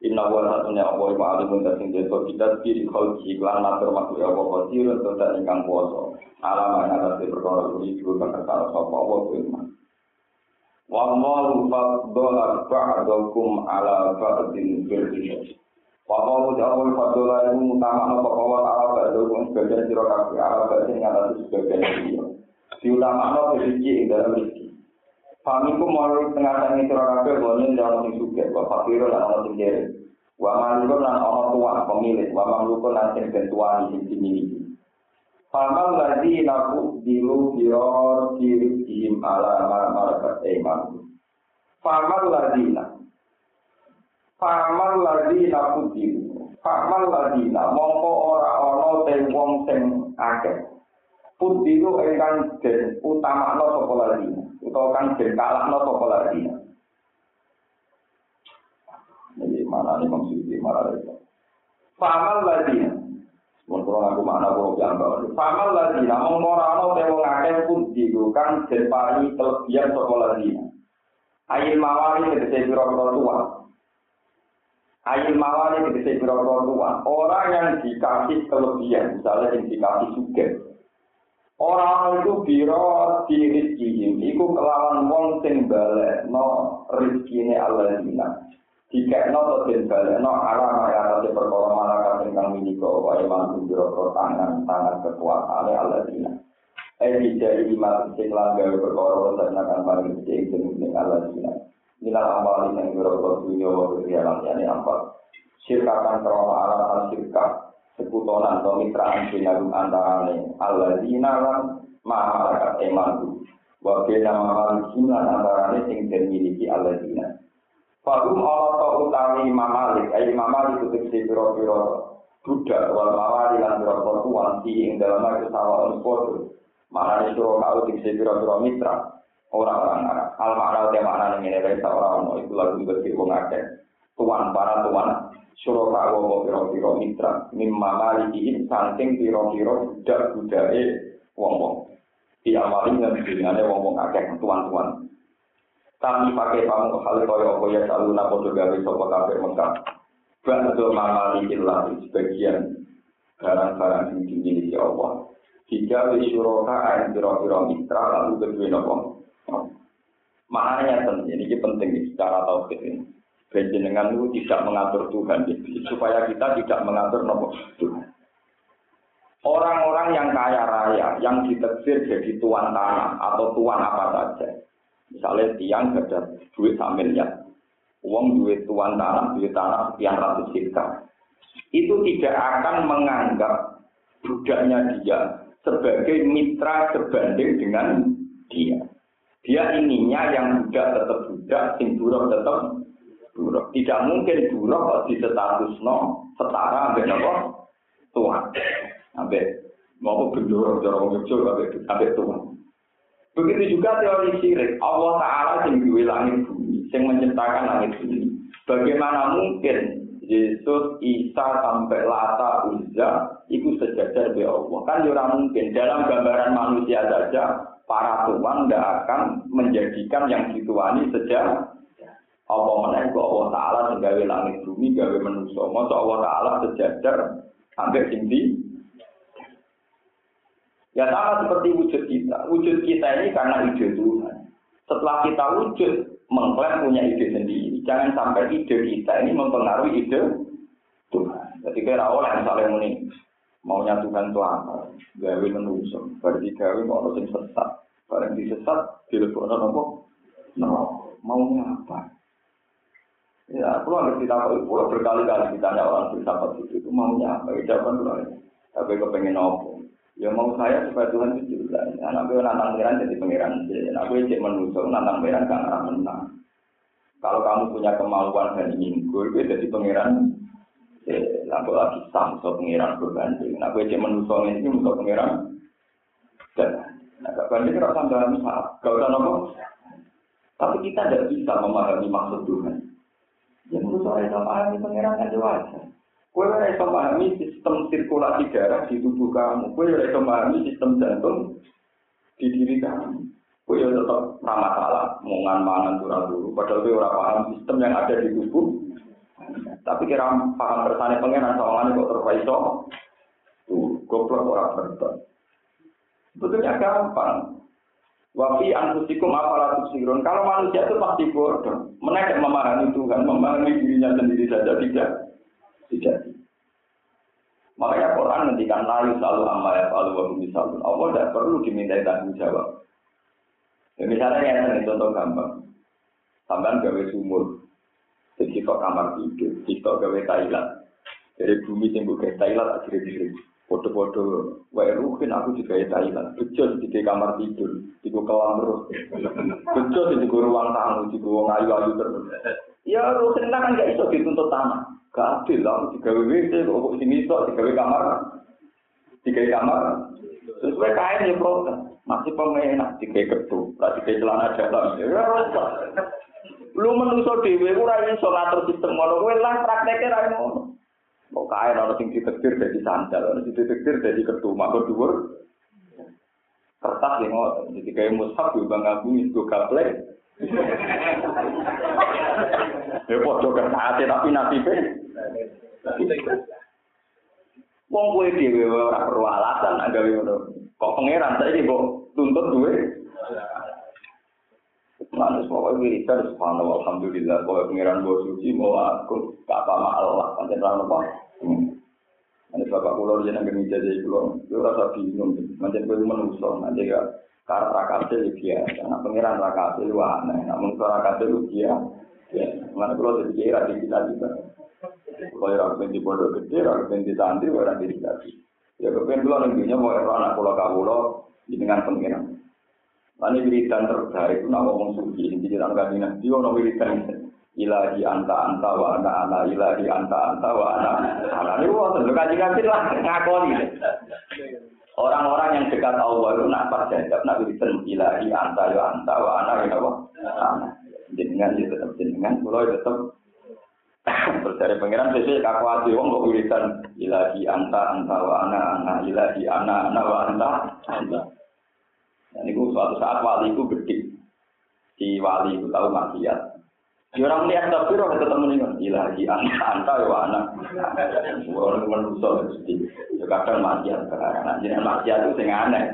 Inna wa satunya Allah wa alimun dan sing jatuh kita diri kau iklan natur makhluk ya kosir untuk tak ingkang kuasa. Alam atas di perkara ini juga berkata sapa Allah firman. Wa malu faddola ba'dakum ala ba'din bil Wa malu jawab faddola itu utama no sapa wa ta'ala ba'dakum sebagian sira kabeh ala ba'din atas sebagian sira. Diutama no rezeki ing dalam rezeki. Famiku mau tengah tangi sira kabeh bonen jalan sing sugih, wa fakir lan ana sing kere. Wa malikun lan ana tuwa pemilik, wa mamlukun lan sing tuani sing dimiliki. Famal lagi naku dilu bior kiri kim ala markat eman. Famal lagi nak. Famal lagi naku dilu. Famal lagi nak. Mongko ora ono te wong sing akeh. Pudilu engkang den utama no lagi. Utawa kang den kalah no sapa lagi. Jadi mana nih maksudnya marah itu. Famal lagi Mun kula ngaku makna kula jambal. Famal lagi namung ora ana te wong pun digo kang den paringi kelebihan saka lagi. Ayil mawali tegese pira-pira tua. Ayil mawali tegese pira-pira tua. Orang yang dikasih kelebihan, misalnya yang dikasih sugih, Orang itu biro rizki iku kelawan wong sing balekno rizkine Allah dina. Dikekno to den balekno ala maya ate perkara malaikat ingkang minika wae mantu biro tangan tangan kekuasaane Allah dina. Eh dijari iman sing langgar perkara wonten kan paring sing ing Allah dina. Nilai amal yang biro dunia wa biyalan yani apa? Sirkakan krono alasan sirkat sekutonan atau mitraan sinagum antarane. Alladzina lan masyarakat emanku wa bena mamal jinan antarane sing den miliki alladzina. Fahum Allah utawi Imam Malik, ai Imam Malik itu tegese pira-pira budak wal mawari lan pira-pira tuan si ing dalam itu sawa on Mana nih suruh kau tegese pira-pira mitra orang-orang Arab. Al makna te makna ning ngene wae orang ono. Iku lagu bagi wong. Tuan para tuan suruh kau mau pira-pira mitra mim Malik saking pira-pira budak-budake wong-wong. Di amali yang dibinane wong-wong akeh tuan-tuan. Kami pakai kamu hal kaya apa ya selalu napa gawe sapa kafir Mekah. Ba'du mamali ilah sebagian barang-barang yang dimiliki Allah. Jika wisyuroka ayat biro-biro mitra lalu kedua nopo. Maknanya penting, ini penting secara tauhid ini. Benjenengan itu tidak mengatur Tuhan, supaya kita tidak mengatur nopo Tuhan. Orang-orang yang kaya raya, yang diteksir jadi tuan tanah atau tuan apa saja, Misalnya tiang ada duit sambil ya, uang duit tuan tanah, duit tanah sekian ratus hektar. Itu tidak akan menganggap budaknya dia sebagai mitra sebanding dengan dia. Dia ininya yang budak tetap budak, sing tetap buruk. Tidak mungkin buruk kalau di status no setara ambil nopo tuan. Ambil mau bendoro jorong ngejol ambil tuan. Begitu juga teori syirik. Allah Ta'ala yang duwe langit bumi, yang menciptakan langit bumi. Bagaimana mungkin Yesus, Isa, sampai Lata, Uzza, itu sejajar di Allah. Kan ya mungkin. Dalam gambaran manusia saja, para tuan tidak akan menjadikan yang dituani sejak Allah menaik Allah Ta'ala gawe langit bumi, gawe manusia. Masa Allah Ta'ala sejajar sampai tinggi Ya sama seperti wujud kita. Wujud kita ini karena ide Tuhan. Setelah kita wujud, mengklaim punya ide sendiri. Jangan sampai ide kita ini mempengaruhi ide Tuhan. Jadi kira oleh misalnya ini maunya Tuhan itu apa? Gawe menusuk. Berarti gawe mau orang sesat. Barang disesat, dilebokno nopo? No, maunya apa? Ya, aku harus ditanya, pulau berkali-kali ditanya orang filsafat itu, itu maunya apa? Jawaban itu Tapi kepengen nopo? Ya mau saya supaya Tuhan itu jelas. Anak gue nantang pangeran jadi pangeran. Anak gue cek menusuk nantang pangeran arah menang. Kalau kamu punya kemauan dan ingin gue, jadi pangeran. Lampu lagi sam, so pangeran berbanding. Nah gue cek menusuk ini untuk pangeran. Dan nah banding sampai dalam saat. Gak usah nopo. Tapi kita tidak bisa memahami maksud Tuhan. Ya menurut saya pahami pangeran kan wajar. Kue ora iso pahami sistem sirkulasi darah di tubuh kamu. Kue ora iso pahami sistem jantung di diri kamu. Kue ya tetap ramah salah, mongan mangan turun dulu. Padahal kue ora paham sistem yang ada di tubuh. Tapi kira paham kersane pengenan soalnya kok terpaiso. Tuh, goblok ora berton. Betulnya gampang. Wafi antusikum apalah tusirun. Kalau manusia itu pasti bodoh. Mereka memahami Tuhan, memahami dirinya sendiri saja tidak. Tidak. Makanya Quran ngendikan layu selalu amma ya selalu wa misalun. Allah tidak perlu dimintai tanggung jawab. Ya, misalnya yang contoh gampang. Sampai gawe sumur. Jadi kok kamar tidur, kita gawe Thailand. Dari bumi timbul ke Thailand akhirnya diri. Foto-foto, wae rukin aku juga ya Thailand. Bejo di kamar tidur, di kolam terus. Bejo di ruang tamu, di ruang ayu-ayu terus. Ya rukin kan gak iso dituntut tanah. Gak adil lah, digawe WC, kok sini iso, digawe kamar, digawe kamar. Sesuai kain ya protes, masih pemenak, digawe ketu, lah digawe celana dalam. Ya rusak. Lu menuso dewe, ora iso ngatur sistem ngono, kowe lah prakteknya ra ngono. Kok kain ana sing ditektir dadi sandal, ana sing ditektir dadi ketu, mangko dhuwur. Kertas yang ngono, jadi kayak mushaf juga ngabung itu gaplek. Ya padha kertas tapi nasibe Wong kowe dhewe ora perlu alasan nak gawe ngono. Kok pangeran saiki kok tuntut duwe? Manus mau wiridan subhanallah alhamdulillah bahwa pangeran bos suci mau aku kata ma Allah pancen ra apa. Ini bapak pulau dia nanggung ijazah pulau, dia rasa bingung, macam gue menusuk, nanti ya karena rakatnya dia, karena pangeran rakatnya lu aneh, namun rakatnya lu dia, ya, mana pulau jadi kira di kita juga. Kalau orang pengen di pondok gede, orang pengen di santri, orang di dikasih. Ya kepengen dulu nantinya mau anak pulau kabulo dengan pengiran. Lalu wiridan terbaik itu nama ngomong suci, ini jadi orang kajian. Dia orang wiridan ilahi anta anta wa ana ana ilahi anta anta wa ana ana ini wonten lho kanjeng Nabi lah ngakoni. Orang-orang yang dekat Allah itu nak pas jajab nak wiridan ilahi anta ya anta wa ana ya apa ana. Jenengan ya tetap jenengan kula ya tetap terus dari pangeran sesuai kaku wong kok wiridan ilahi anta anta wa ana ana ilahi ana ana wa anta anta dan itu suatu saat wali itu gede. Si wali itu tahu maksiat Ya orang lihat tapi orang tetap meninggal. Ilahi anak anta ya anak. Orang manusia mesti. Ya kadang maksiat sekarang. Jadi maksiat itu sing aneh.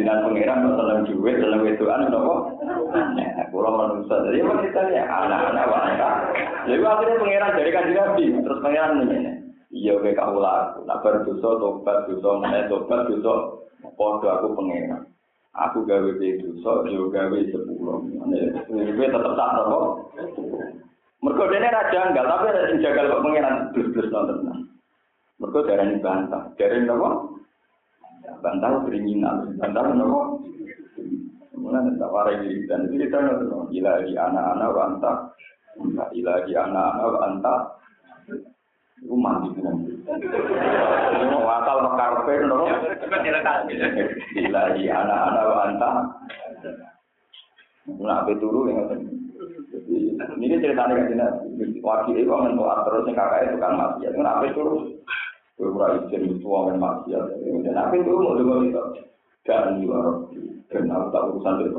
Dengan pangeran seneng duit, seneng wedoan apa? Nah, kalau manusia jadi kita ya anak-anak wanita. Jadi akhirnya pangeran dari kan nabi terus pangeran ini. Iya kayak kau laku. Nak berdosa tobat dosa, mana tobat dosa. Podo aku pangeran. Aku gawe dosa yo gawe sepuluh ini tetap tak apa mereka dene raja enggak tapi ada yang jagal kok pengiran plus plus nonton mereka darah ini bantah. Darah ini apa bantah kriminal. Bantah apa? Mulai tak warai diri. Dan kita nonton ilahi anak-anak bantah ilahi anak-anak bantah Lu mandi dengan itu. Lu ngakal ngekarpen, lu. Ilahi anak-anak bantah. Lu ngakil dulu, ya. Ini cerita nih, kan? Wakil itu kan mentua terus, yang kakaknya itu kan mati. Lu ngakil dulu. Gue kurang izin, itu orang yang mati. Lu ngakil dulu, mau dengar itu. Dan juara. Aku tak urusan dari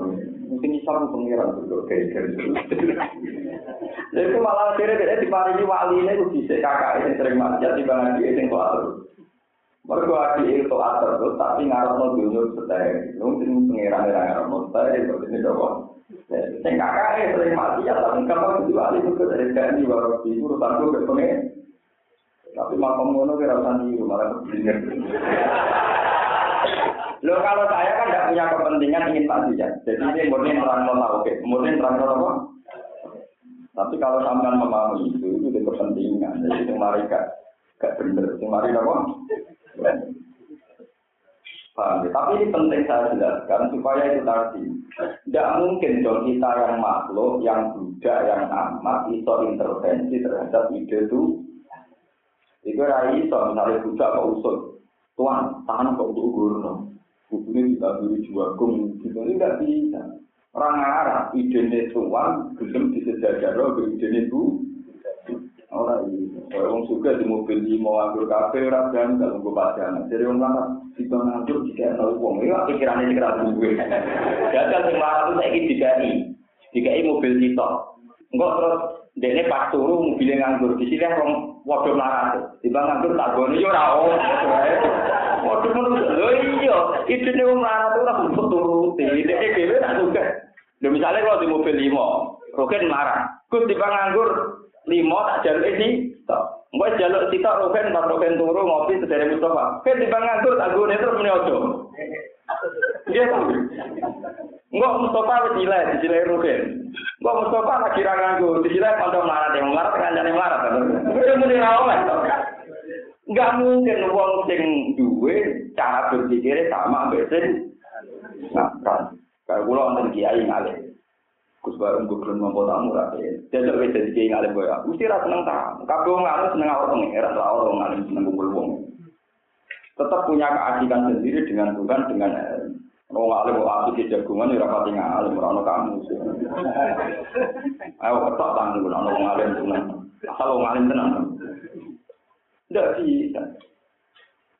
Mungkin islam pengiran itu kayak. Jadi itu malah akhirnya dia diparingi wali ini itu bisa kakak ini sering maksiat di bawah dia yang keluar. Mereka lagi itu atur tuh, tapi ngarep mau dunia setai. Mungkin pengiran yang ngarep mau setai, seperti ini doang. Yang kakak ini sering maksiat, tapi kalau itu wali itu dari di bawah di urusan gue berpengen. Tapi makom ngono kira usah niru, malah keblinger. Lo kalau saya kan tidak punya kepentingan ingin pasien, jadi ini murni terang mau tahu, murni terang apa? Tapi kalau sampean memahami itu, itu di kepentingan. Jadi itu mari gak, gak bener. Itu mari apa? Paham ya? Tapi ini penting saya jelaskan supaya itu tadi. Tidak mungkin dong kita yang makhluk, yang budak, yang amat, itu intervensi terhadap ide itu. Itu rai iso, misalnya budak kok usul. Tuan, tanah kok untuk ukur no. Ukur ini tidak beri jual gitu ini tidak bisa. Orang Arab, ide tuan, Tuhan, belum bisa jajar loh, ide ini bu. Orang ini, orang suka di mobil di mau ambil kafe, orang dan kalau gue baca anak, jadi orang lama, si pengatur jika ada uang, ini lah pikirannya jika ada gue. Jangan semua itu saya ingin dikai, dikai mobil di tol. Enggak terus dene pas turu mobil nganggur di sini wong waduh marah. Tiba nganggur tak gone yo ora ono. Waduh menurut lho iya, idene wong marah tuh ora kudu turuti. Dene dhewe tak suka. Lho misalnya kalau di mobil limo, Rogen marah. Gus tiba nganggur limo tak jaluk ini. Mbak jaluk kita Rogen pas Rogen turu ngopi sedere Mustafa. Kan tiba nganggur tak gue terus muni ojo. Iya kan? Enggak Mustafa dilek, dilek Rogen. Enggak Mustafa lagi ra nganggur, dilek kanca melarat yang melarat kancane melarat. Kuwi muni ra oleh. Enggak mungkin wong sing duwe cara berpikirnya sama mbek sing Nah, kan. Kalau pulau wonten kiai ngalim. Gus bareng gue belum mampu tamu rapi. Dia jadi jadi kiai ngalim gue. Mesti rasa seneng tamu. Kabeh ngalim seneng awal pengiran, lah orang ngalim seneng kumpul wong. Tetap punya keasikan sendiri dengan Tuhan dengan Orang ngalim mau asik di jagungan ya rapati ngalim orang kamu. Ayo ketok tangan orang ngalim tenang. Asal ngalim tenang. Tidak bisa.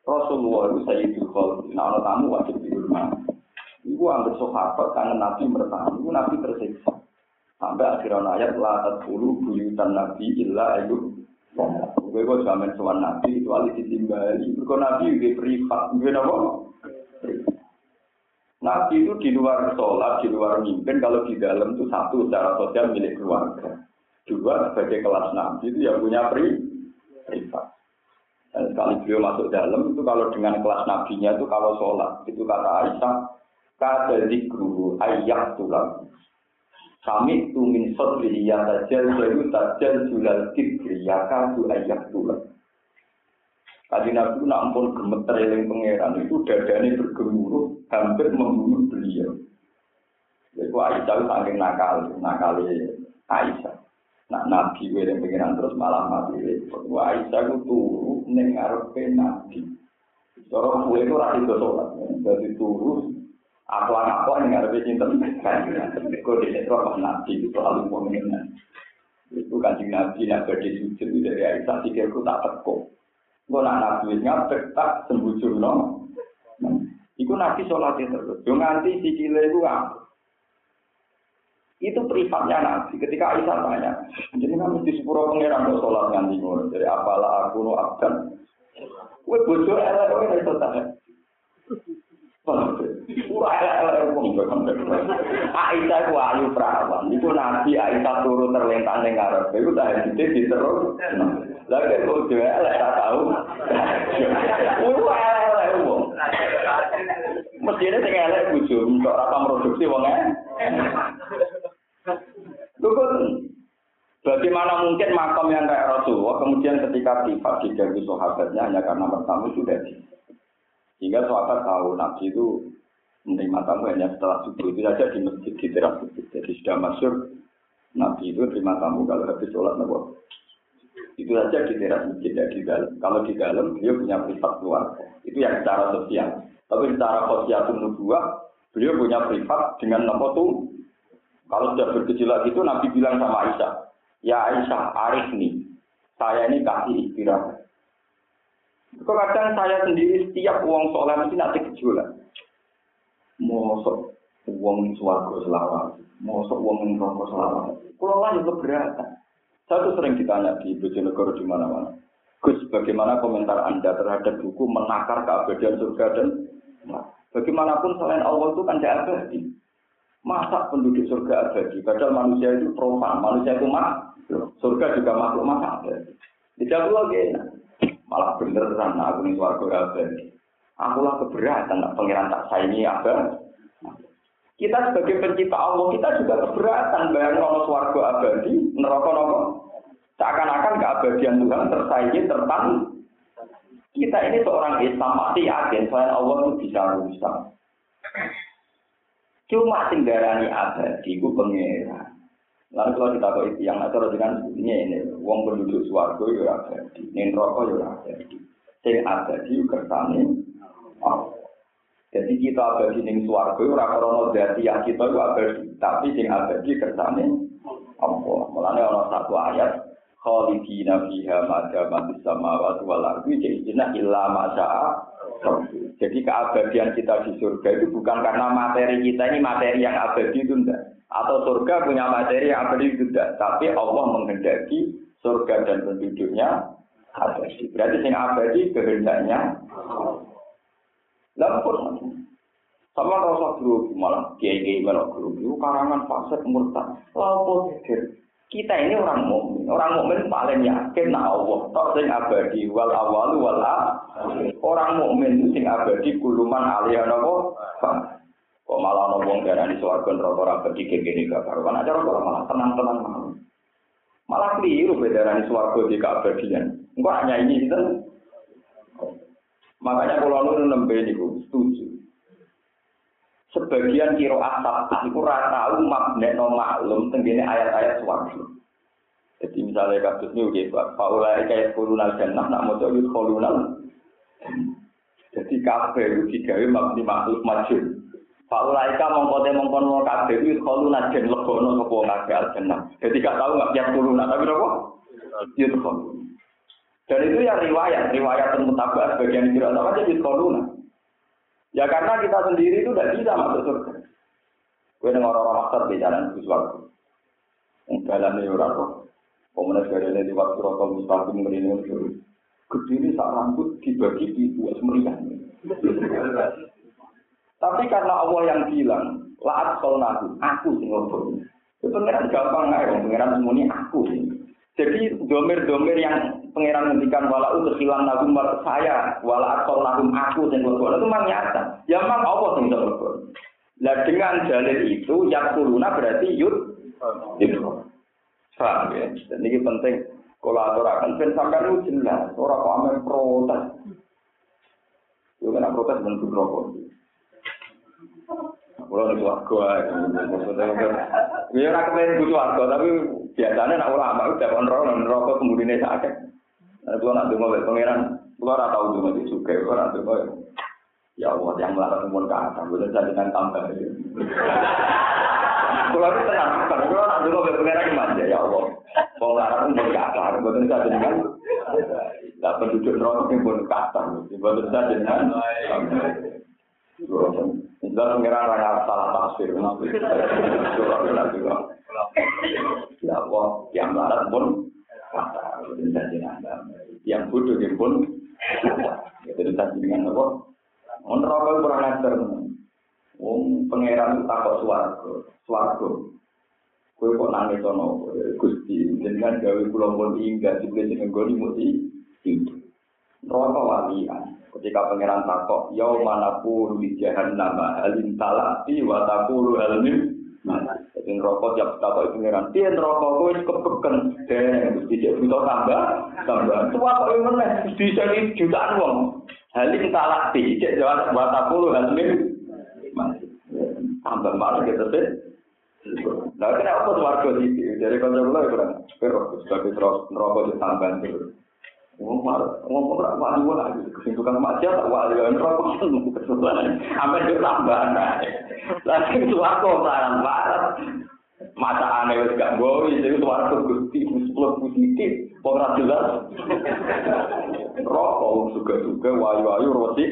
Rasulullah itu Sayyidul Khalid. Nah, orang tamu wajib di rumah. Iku ambil sahabat karena Nabi bertahan, itu Nabi tersiksa. Sampai akhirnya ayat la tadkhulu buyutan Nabi illa ayu. Gue kok jamin soal Nabi itu alih ditimbali. Mereka Nabi juga privat, gue apa? Nabi itu di luar sholat, di luar mimpin, kalau di dalam itu satu secara sosial milik keluarga. Dua sebagai kelas Nabi itu yang punya pri privat. Dan sekali beliau masuk dalam itu kalau dengan kelas nabinya itu kalau sholat itu kata Aisyah kada dikru ayat tulang. Kami tu min sodri ya tajal jayu tajal julal kibri ya kadu ayat tulang. Tadi Nabi nak ampun gemeter eling pangeran itu dadanya bergemuruh hampir membunuh beliau. Iku Aisyah itu saking nakal, nakal Aisyah. Nah, Nabi yang pengiran terus malah mati. Wah, Aisyah itu turu ning ngarepe Nabi. Cara kue itu ra itu sholat. Jadi turu apa-apa yang ngarepe cinten kan. Kok dinetro Nabi itu selalu pengiran. Itu kancing Nabi yang berdiri sujud dari Aisyah pikirku tak teko. Gue nak Nabi ngapet tak sembujur no. Iku Nabi sholatnya terus. Yo nganti sikile itu apa? Itu privatnya Nabi. Ketika Aisyah tanya, jadi kan mesti sepuro pangeran kok sholat nganti ngono. Jadi apalah aku no abdan. Kue bojo elek kok ora Aisyah ku ayu perawan. Iku Nabi Aisyah turu terlentang ning ngarep. Iku tak dite diterus. Lah kok bojo elek tak tahu. Wah, elek wong. Mestinya sing elek bojo, kok ora produksi wong e. Lukun, bagaimana mungkin makam yang kayak Rasulullah kemudian ketika privat dijaga sahabatnya hanya karena bertamu sudah di. Sehingga sahabat tahu Nabi itu menerima tamu hanya setelah subuh itu saja di masjid di teras masjid. Jadi sudah masuk Nabi itu terima tamu kalau habis sholat nabi. Itu saja di teras masjid tidak di dalam. Kalau di dalam beliau punya privat keluarga. Itu yang secara sosial. Tapi secara sosial nubuah beliau punya privat dengan nama tuh kalau sudah bergejolak itu Nabi bilang sama Aisyah, ya Aisyah, Arif nih, saya ini kasih istirahat. Kadang saya sendiri setiap uang soleh mesti nanti gejolak. Mosok uang suarga selawat, mosok uang rokok selawat. Kalau lah itu keberatan. Saya tuh sering ditanya di Bojonegoro di mana-mana. Gus, bagaimana komentar Anda terhadap buku menakar keabadian surga dan nah, bagaimanapun selain Allah itu kan tidak abadi. Masa penduduk surga abadi? Padahal manusia itu profan, manusia itu mak, surga juga makhluk mak abadi. Tidak lagi, malah beneran nah, aku ini suarga abadi. Akulah keberatan, nah, pangeran tak saya ini abadi. Kita sebagai pencipta Allah, kita juga keberatan bayang Allah suarga abadi, neraka nopo. Seakan-akan keabadian Tuhan tersaingi tertan. Kita ini seorang Islam mati yakin selain Allah itu bisa rusak. Cuma sing darani abadi ku pangeran. Lalu kalau kita kok yang acara dengan sebutnya ini, wong penduduk suarga ya abadi, ning neraka ya abadi. Sing abadi kersane. Jadi kita abadi ning suarga ora krana dadi yang kita itu abadi, tapi sing abadi kersane Allah. Mulane ana satu ayat khalidina fiha ma damat samawati wal ardi jadi illa ma jadi keabadian kita di surga itu bukan karena materi kita ini materi yang abadi itu enggak. Atau surga punya materi yang abadi itu enggak. Tapi Allah menghendaki surga dan penduduknya abadi. Berarti yang abadi kehendaknya. Lampur sama rasa guru malah kiai kiai melok guru itu karangan fasik murtad. Lampur kita ini orang mukmin. Orang mukmin paling yakin nah Allah tok sing abadi wal awalu wal Orang mukmin sing abadi kuluman aliyah napa? Kok malah ana wong darani swarga neraka ora abadi kene gak karuan acara kok malah tenang-tenang malah. Malah keliru bedarani swarga di keabadian. Engko hanya ini itu. Makanya kalau lu nembe niku setuju. sebagian kiro asap itu rata tahu no maklum tenggine ayat-ayat suwarga. Jadi misalnya kasus ini udah buat faulai kayak kolonal jannah nak mau jadi kolonal. Jadi kafe itu digawe mabni makhluk majul. Faulai ka mongko te mongko mau kafe itu kolonal jen lebono kepo kafe. Jadi gak tahu nggak tiap kolonal tapi apa? Itu Dan itu ya riwayat, riwayat mutabak sebagian kira apa jadi kolonal. Ya karena kita sendiri itu tidak bisa masuk surga. Gue dengar orang master di jalan suarga. Yang jalan ini orang kok. Komunis ini di waktu rokok mustaqim ini surga. Kediri saat rambut dibagi di dua semeriah. Tapi karena Allah yang bilang, laat kau naku, aku sih ngobrol. Itu pengiran gampang nggak ya, pengiran semuanya aku sih. Jadi domir-domir yang pangeran ngendikan wala untuk hilang nagum saya, wala atau nagum aku dan berbuat itu memang nyata. Ya memang Allah yang berbuat. Nah dengan dalil itu yang kuruna berarti yud itu. Paham ya? Dan ini penting. Kalau akan ben sampai itu jelas. Orang amal protes. Itu kena protes bentuk rokok. Kulo ning swarga maksudnya ya ora kepen ku swarga tapi biasanya nak ulama itu neraka neraka kemudian sakit. Nah, kulo nak donga pangeran, kulo ora tau donga juga, kulo ora donga Ya Allah, yang melarang pun ke atas, boleh dengan tambah. Kalau itu tenang, kalau nak gimana ya Allah. Kalau melarang pun ke atas, boleh saja dengan Nah, penduduk neraka pun atas, boleh saja Sudah pengiran raya salah tafsir. Ya Allah, yang melarang pun yang bodoh pun Jadi tadi dengan apa? Neraka kurang ajar. Wong pangeran takut swarga, swarga. Kowe kok nangis ono Gusti, jenengan gawe kula pun inggah juga jeneng goni mesti itu. Neraka walian. Ketika pangeran takut, yau mana pun di jahannam halim talati wa taqulu halmin Jadi rokok tiap takut pangeran, dia rokok kowe kepeken Gusti cek butuh tambah, tambah. Tua kok meneh, bisa jutaan wong. Halim talati, cek jawab watakulu halmin tambah malah gitu sih. Nah, kenapa warga sih? Dari kontrol lo kurang. Pero sebagai terus neraka ditambah terus. Ngomong ora wali lagi. Kesimpulan macam tak wali kan neraka kesimpulan. Ambil ditambah nah. Lagi suwarga barang barat. Mata aneh wis gak bowi, jadi suwarga gusti sepuluh positif. Ora jelas. Rokok juga-juga wayu-wayu roti.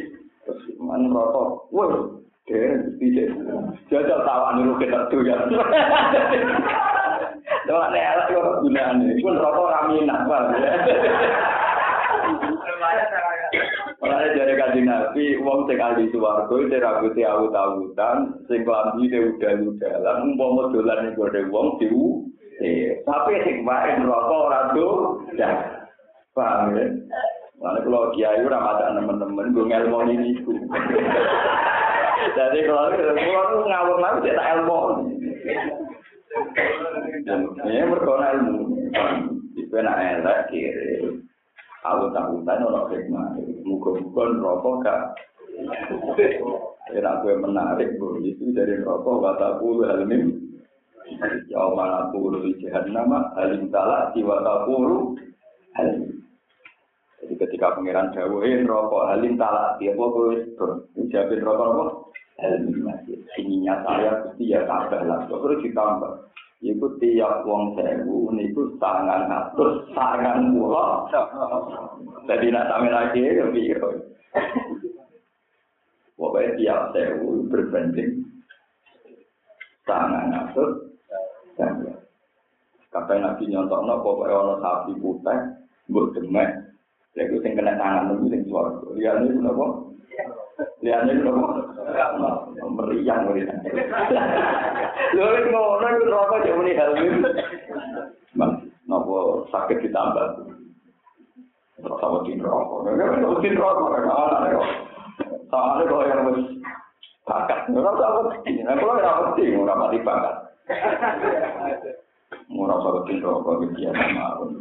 Man rokok. Wah, keren gusti. Jajal tawan niru kita ya. Doa nek ala kok gunane. Pun rokok raminah, Bang. Mulane dari kanjeng Nabi, wong sing ahli swarga itu rambutnya awut-awutan, sing klambi de udah-udalan, umpama dolan ning gone wong diu. Eh, tapi sing neraka ora do. Ya. Paham ya? Mulane kalau kiai ora maca nemen-nemen go ngelmoni niku. Jadi kalau kalau ngawur lagi tidak ilmu. Ini berkona ilmu. Itu enak elek kiri. Awut-awutan orang hikmah. Muka-muka neraka kak. Enak gue menarik bu. Itu dari neraka watakulu halmim. Ya mana puluh jahannama halim salah diwatakulu halim. Jadi ketika pangeran jauhin rokok halim talak dia apa gue jawabin rokok apa halim masih ininya saya pasti ya tambah lah terus ditambah itu tiap wong sewu niku tangan atus tangan pulau jadi nak sampai lagi ya biro pokoknya tiap sewu berbanding tangan atus Kapan nabi nyontokno pokoknya ono sapi putih mbok demek Lha sing kena tangan niku sing swarga. Liyane iku napa? Lihatnya itu apa? Meriang Lalu itu ngomong, itu apa yang ini helmin? Bang, nopo sakit ditambah? Terus sama di rokok. Di rokok, ada anak ya. Sama ada kalau yang harus bakat. Kenapa tak pasti? Kalau tidak pasti, mau mati bakat. Mau rasa di rokok, gitu ya. Mau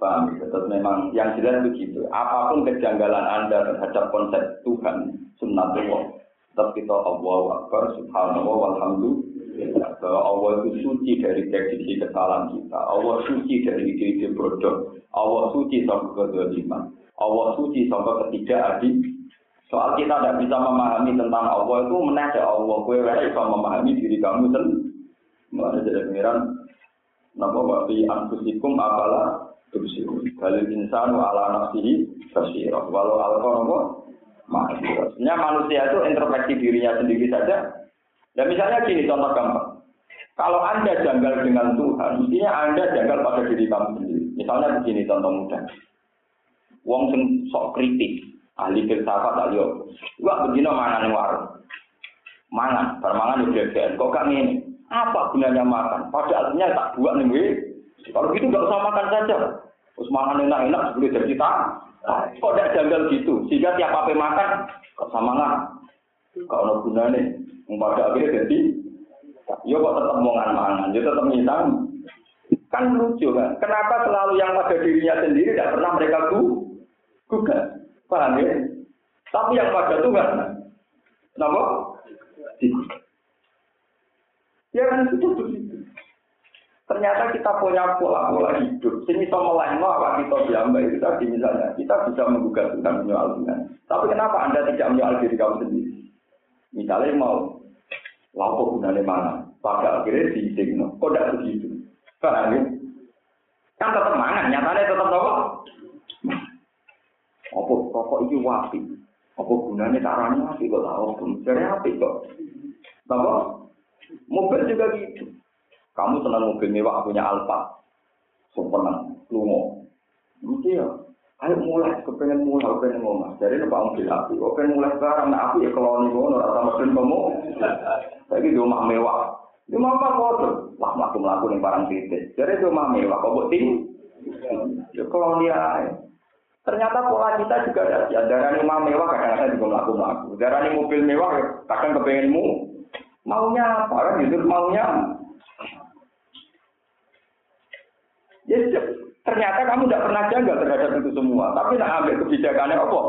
Paham ya? Terus memang yang jelas begitu. Apa pun kejanggalan Anda terhadap konsep Tuhan, sunnatullah, tetap kita Allah Akbar, Subhanallah, Walhamdulillah. Bahwa Allah itu suci dari prediksi kesalahan kita. Allah suci dari ide-ide bodoh. Allah suci sampai kedoliman. Allah suci sampai ketidakadil. Soal kita tidak bisa memahami tentang Allah itu menajak Allah. Kue bisa memahami diri kamu sendiri. Mulai jadi pengiran. Napa waktu anfusikum apalah tubsirun. Balil insanu ala nafsihi basirah. Walau alqa Maksudnya manusia itu introspeksi dirinya sendiri saja. Dan misalnya gini contoh gampang. Kalau Anda janggal dengan Tuhan, mestinya Anda janggal pada diri kamu sendiri. Misalnya begini contoh mudah. Wong sing sok kritik, ahli filsafat tak yo. Wah begini mangan warung. Mangan, bermangan udah Kok kan ini? Apa gunanya makan? Pada artinya tak buat nih kalau gitu nggak usah makan saja. Terus makan enak-enak boleh jadi tak. Kok tidak janggal gitu? Sehingga tiap apa makan, kok sama nggak? Kalau ada gunanya, pada akhirnya jadi, ya kok tetap mau mangan, ya tetap nyitang. Kan lucu kan? Kenapa selalu yang pada dirinya sendiri tidak pernah mereka gugat? Paham ya? Tapi yang pada Tuhan, kenapa? Ya kan sudah begitu. Ternyata kita punya pola-pola hidup. Sini sama lain apa kita diambil itu tadi misalnya. Kita bisa menggugat tentang menyoal Tuhan. Tapi kenapa Anda tidak menyoal diri kamu sendiri? Misalnya mau lapo gunanya mana? Pada akhirnya diizinkan. Kok tidak begitu? Paham ya? Kan tetap mangan, nyatanya tetap apa? Apa rokok itu wapi? Apa gunanya caranya wapi kok tahu? Jadi api kok. Apa? Mobil juga gitu. Kamu senang mobil mewah punya Alfa. Sumpenang, lungo. Mesti ya. Ayo mulai, kepengen mulai, kepengen ngomong. Jadi ini mobil api. Kepengen mulai sekarang, nah api ya kalau nih ngono, rasa mesin kamu. Lagi di rumah mewah. Di rumah kotor. Wah, melaku melaku nih barang titik. Jadi di rumah mewah, kok bukti? Ya kalau dia Ternyata pola kita juga ada. Ya, darah rumah mewah kadang-kadang juga melaku melaku. Darah mobil mewah kadang kepengenmu. Maunya apa? Kan itu maunya Ya, ternyata kamu tidak pernah jaga terhadap itu semua. Tapi nak ambil kebijakannya apa?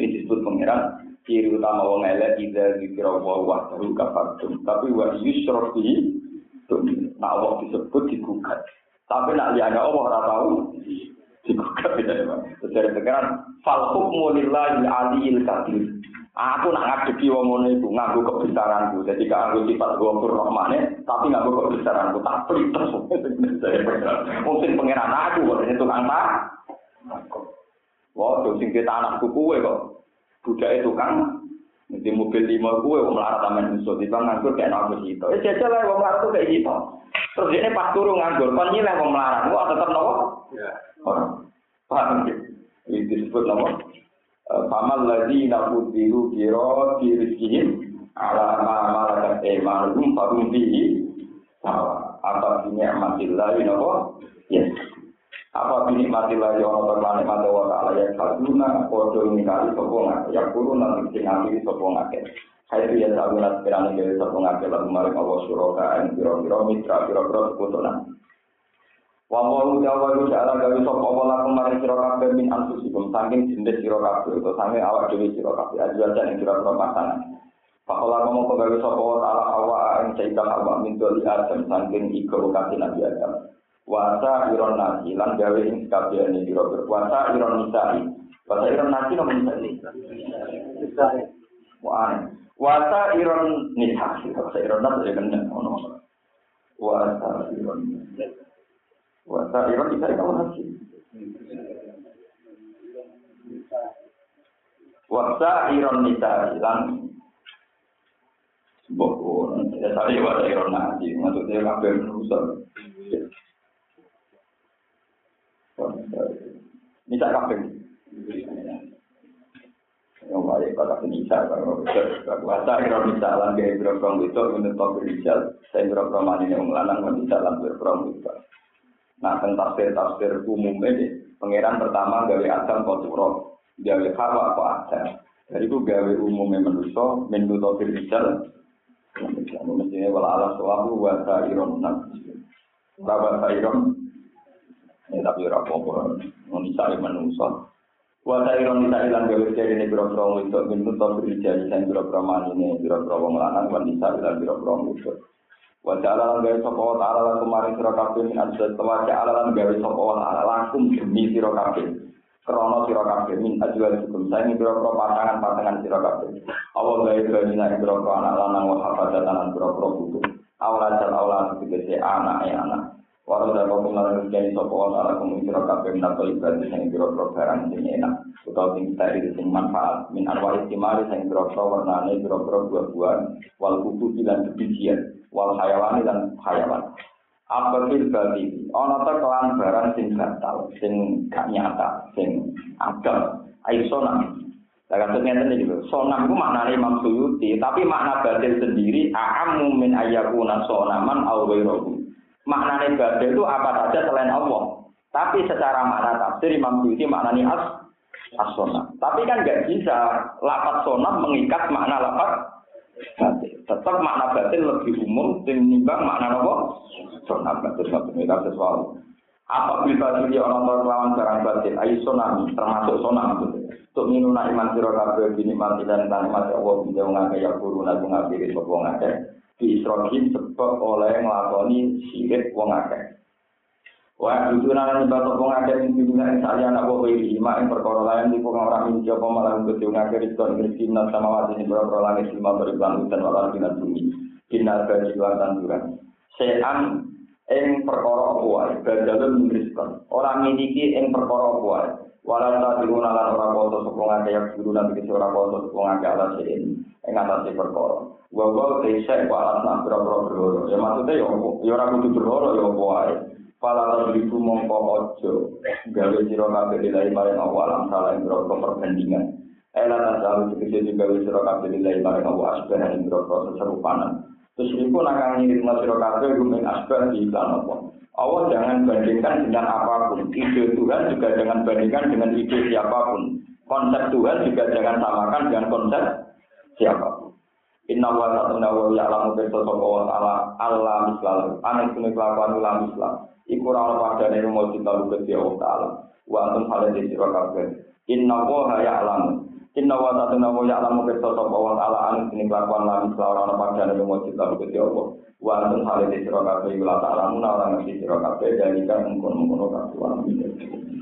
Ini disebut pengiran ciri utama wong elek tidak dikira wa wahdahu kafartum. Tapi wa yusrof Nah Allah disebut digugat. Tapi nak lihatnya Allah ora tahu digugat ya, Terus dari pengiran fal hukmu lillahi aliyil kadir. Aku nak ngadepi wong ngono iku nganggo kebesaranku. Jadi gak nganggo sifat ghafur rahmane, tapi nganggo kebesaranku. Tak plites. Wong sing pangeran aku kok itu tukang tak. Wah, tuh sing kita anakku kuwe kok. Budake tukang di mobil lima kue wong melarat taman musuh di bang nganggur kayak nabi itu. Eh jajal lah wong melarat tuh kayak gitu. Terus ini pas turun nganggur, kan nyileh wong melarat. Wah tetap nopo. Orang paham gitu. Ini disebut nopo. Pamal lagi nafudiru kiro dirizkihim ala ma malakat emanum farum bihi sawa. Apa bini amatillah ini apa? Yes. Apa bini amatillah ini orang berlanik mata wa ta'ala yang kalbuna kodo ini kali sopong ake. Yang kurun nanti sing ambil sopong ake. Hai itu ya sabuna sekiranya dari sopong ake lalu maring Allah suroka yang kiro-kiro mitra kiro-kiro sekutunan. Wa mau jawa itu jalan gawe sapa apa lan kemarin sira kabeh min anfusikum saking jenis sira kabeh utawa saking awak dhewe sira kabeh ajuan ing sira kabeh pasangan. Pakola kamu pegawai sapa wa ta'ala awak ing caikan awak min doli adam saking iko kati nabi adam. Wasa iron nasi lan gawe ing kabehane sira berpuasa iron nisai. Wasa iron nasi nopo nisai? Wah, wasa iron nisai. Wasa iron nasi ya kena ono. Wasa iron. Wasa iron bisa kamu haji. Wasa iron nisa hilang. Sebuah ya tadi wasa iron haji. Maksudnya kabel rusak. Nisa kabel. Yang baik kata penisa kalau wasa iron nisa lan gaya berokong itu menurut berijal. Saya berokong mani yang melanang menisa lan berokong itu. Nah, tentang tafsir-tafsir umum ini, pangeran pertama gawe Adam koturo, gawe Hawa apa Adam. Jadi itu gawe umumnya manusia, menu tafsir rijal, mestinya wala alam suatu wa sa'iron nabi. Rawa sa'iron, ya tapi apa-apa, menisai manusia. Wa sa'iron nisai lan gawe jadi ini biro-biro itu, menu tafsir rijal, saya biro-biro ini, biro-biro wong lanang, wa nisai lan biro-biro. Wa ta'ala lan gawe sapa wa ta'ala lan kemarin sira kabeh min ajal wa ta'ala lan gawe sapa wa ta'ala lakum demi sira kabeh. Krana sira kabeh min ajal hukum saing pira-pira pasangan-pasangan sira kabeh. Allah gawe bani lan pira-pira anak lanang wa hafadzatan lan pira-pira putu. Awal ajal awal tegese anak ya anak. Walau dan kau mengalami rezeki sapa wa ta'ala kum sira kabeh min atau ibadah sing pira-pira barang sing enak utawa sing steril sing manfaat min anwar istimari sing pira-pira warnane pira-pira buah-buahan wal kutu lan bijian wal hayawan dan hayawan. Apa fil bali? Ono ta kelan barang sing batal, sing gak nyata, sing agam. Ayo sonam. Lah kan ngeten iki lho. Sonam ku maknane Imam tapi makna batil sendiri a'ammu min ayyakuna sonaman aw ghairuhu. Maknane batil itu apa saja selain Allah. Tapi secara makna tafsir Imam Suyuti maknanya as as Tapi kan nggak bisa lapat sonam mengikat makna lapat batil. Tetap makna batin lebih umum timbang makna apa? Sunat batin batin itu sesuatu. Apa bisa jadi orang tua lawan barang batin? Ayo tsunami, termasuk tsunami. Untuk minum iman siro kabeh bini mati dan mati Allah bisa mengakai ya guru nabi ngabiri sopo ngake. Di Israel sebab oleh ngelakoni sirik wong akeh. Wah, itu nana nyebab sopo ngake yang dunia yang saya anak bawa ini. Mak yang perkara lain di pokok orang ini coba malah untuk ngake rizkon rizkin nas sama wajah ini berapa langit lima beribang dan walau bina bumi. Bina gaji luar tanduran. Sean ing perkara apa wae badalun rizkon ora miliki ing perkara apa wae wala tadiruna lan ora koto sapa ngake yak guru nabi ora koto sapa ngake ala sein ing atase perkara wa wa desa wa alas boro boro ya maksude yo yo ora kudu berloro yo apa Pala tadriku mongko ojo gawe sira kabeh dilai maring Allah alam salah ing perbandingan Ela sekecil juga gawe sira kabeh dilai maring Allah asbah ing serupanan Terus itu nak ngirim sira kabeh rumeng asbab di iklan apa. Allah jangan bandingkan dengan apa pun. Ide Tuhan juga jangan bandingkan dengan ide siapa pun. Konsep Tuhan juga jangan samakan dengan konsep siapa pun. Inna wa ta'ala wa ya'lamu bi sapa wa ta'ala Allah mislah. Ana sune kelakuan Allah mislah. Iku ora ana padane rumah kita lu ke Allah ta'ala. Wa antum hale di sira kabeh. Inna wa ya'lamu Inna wa ta'ala wa ya'lamu bi sapa wa ta'ala an ini kelakuan lan selawara pada nabi Muhammad kita Gusti Allah. Wa antum halil sira kabeh la ta'lamuna lan ngerti sira kabeh dan ikan mungkon-mungkon kabeh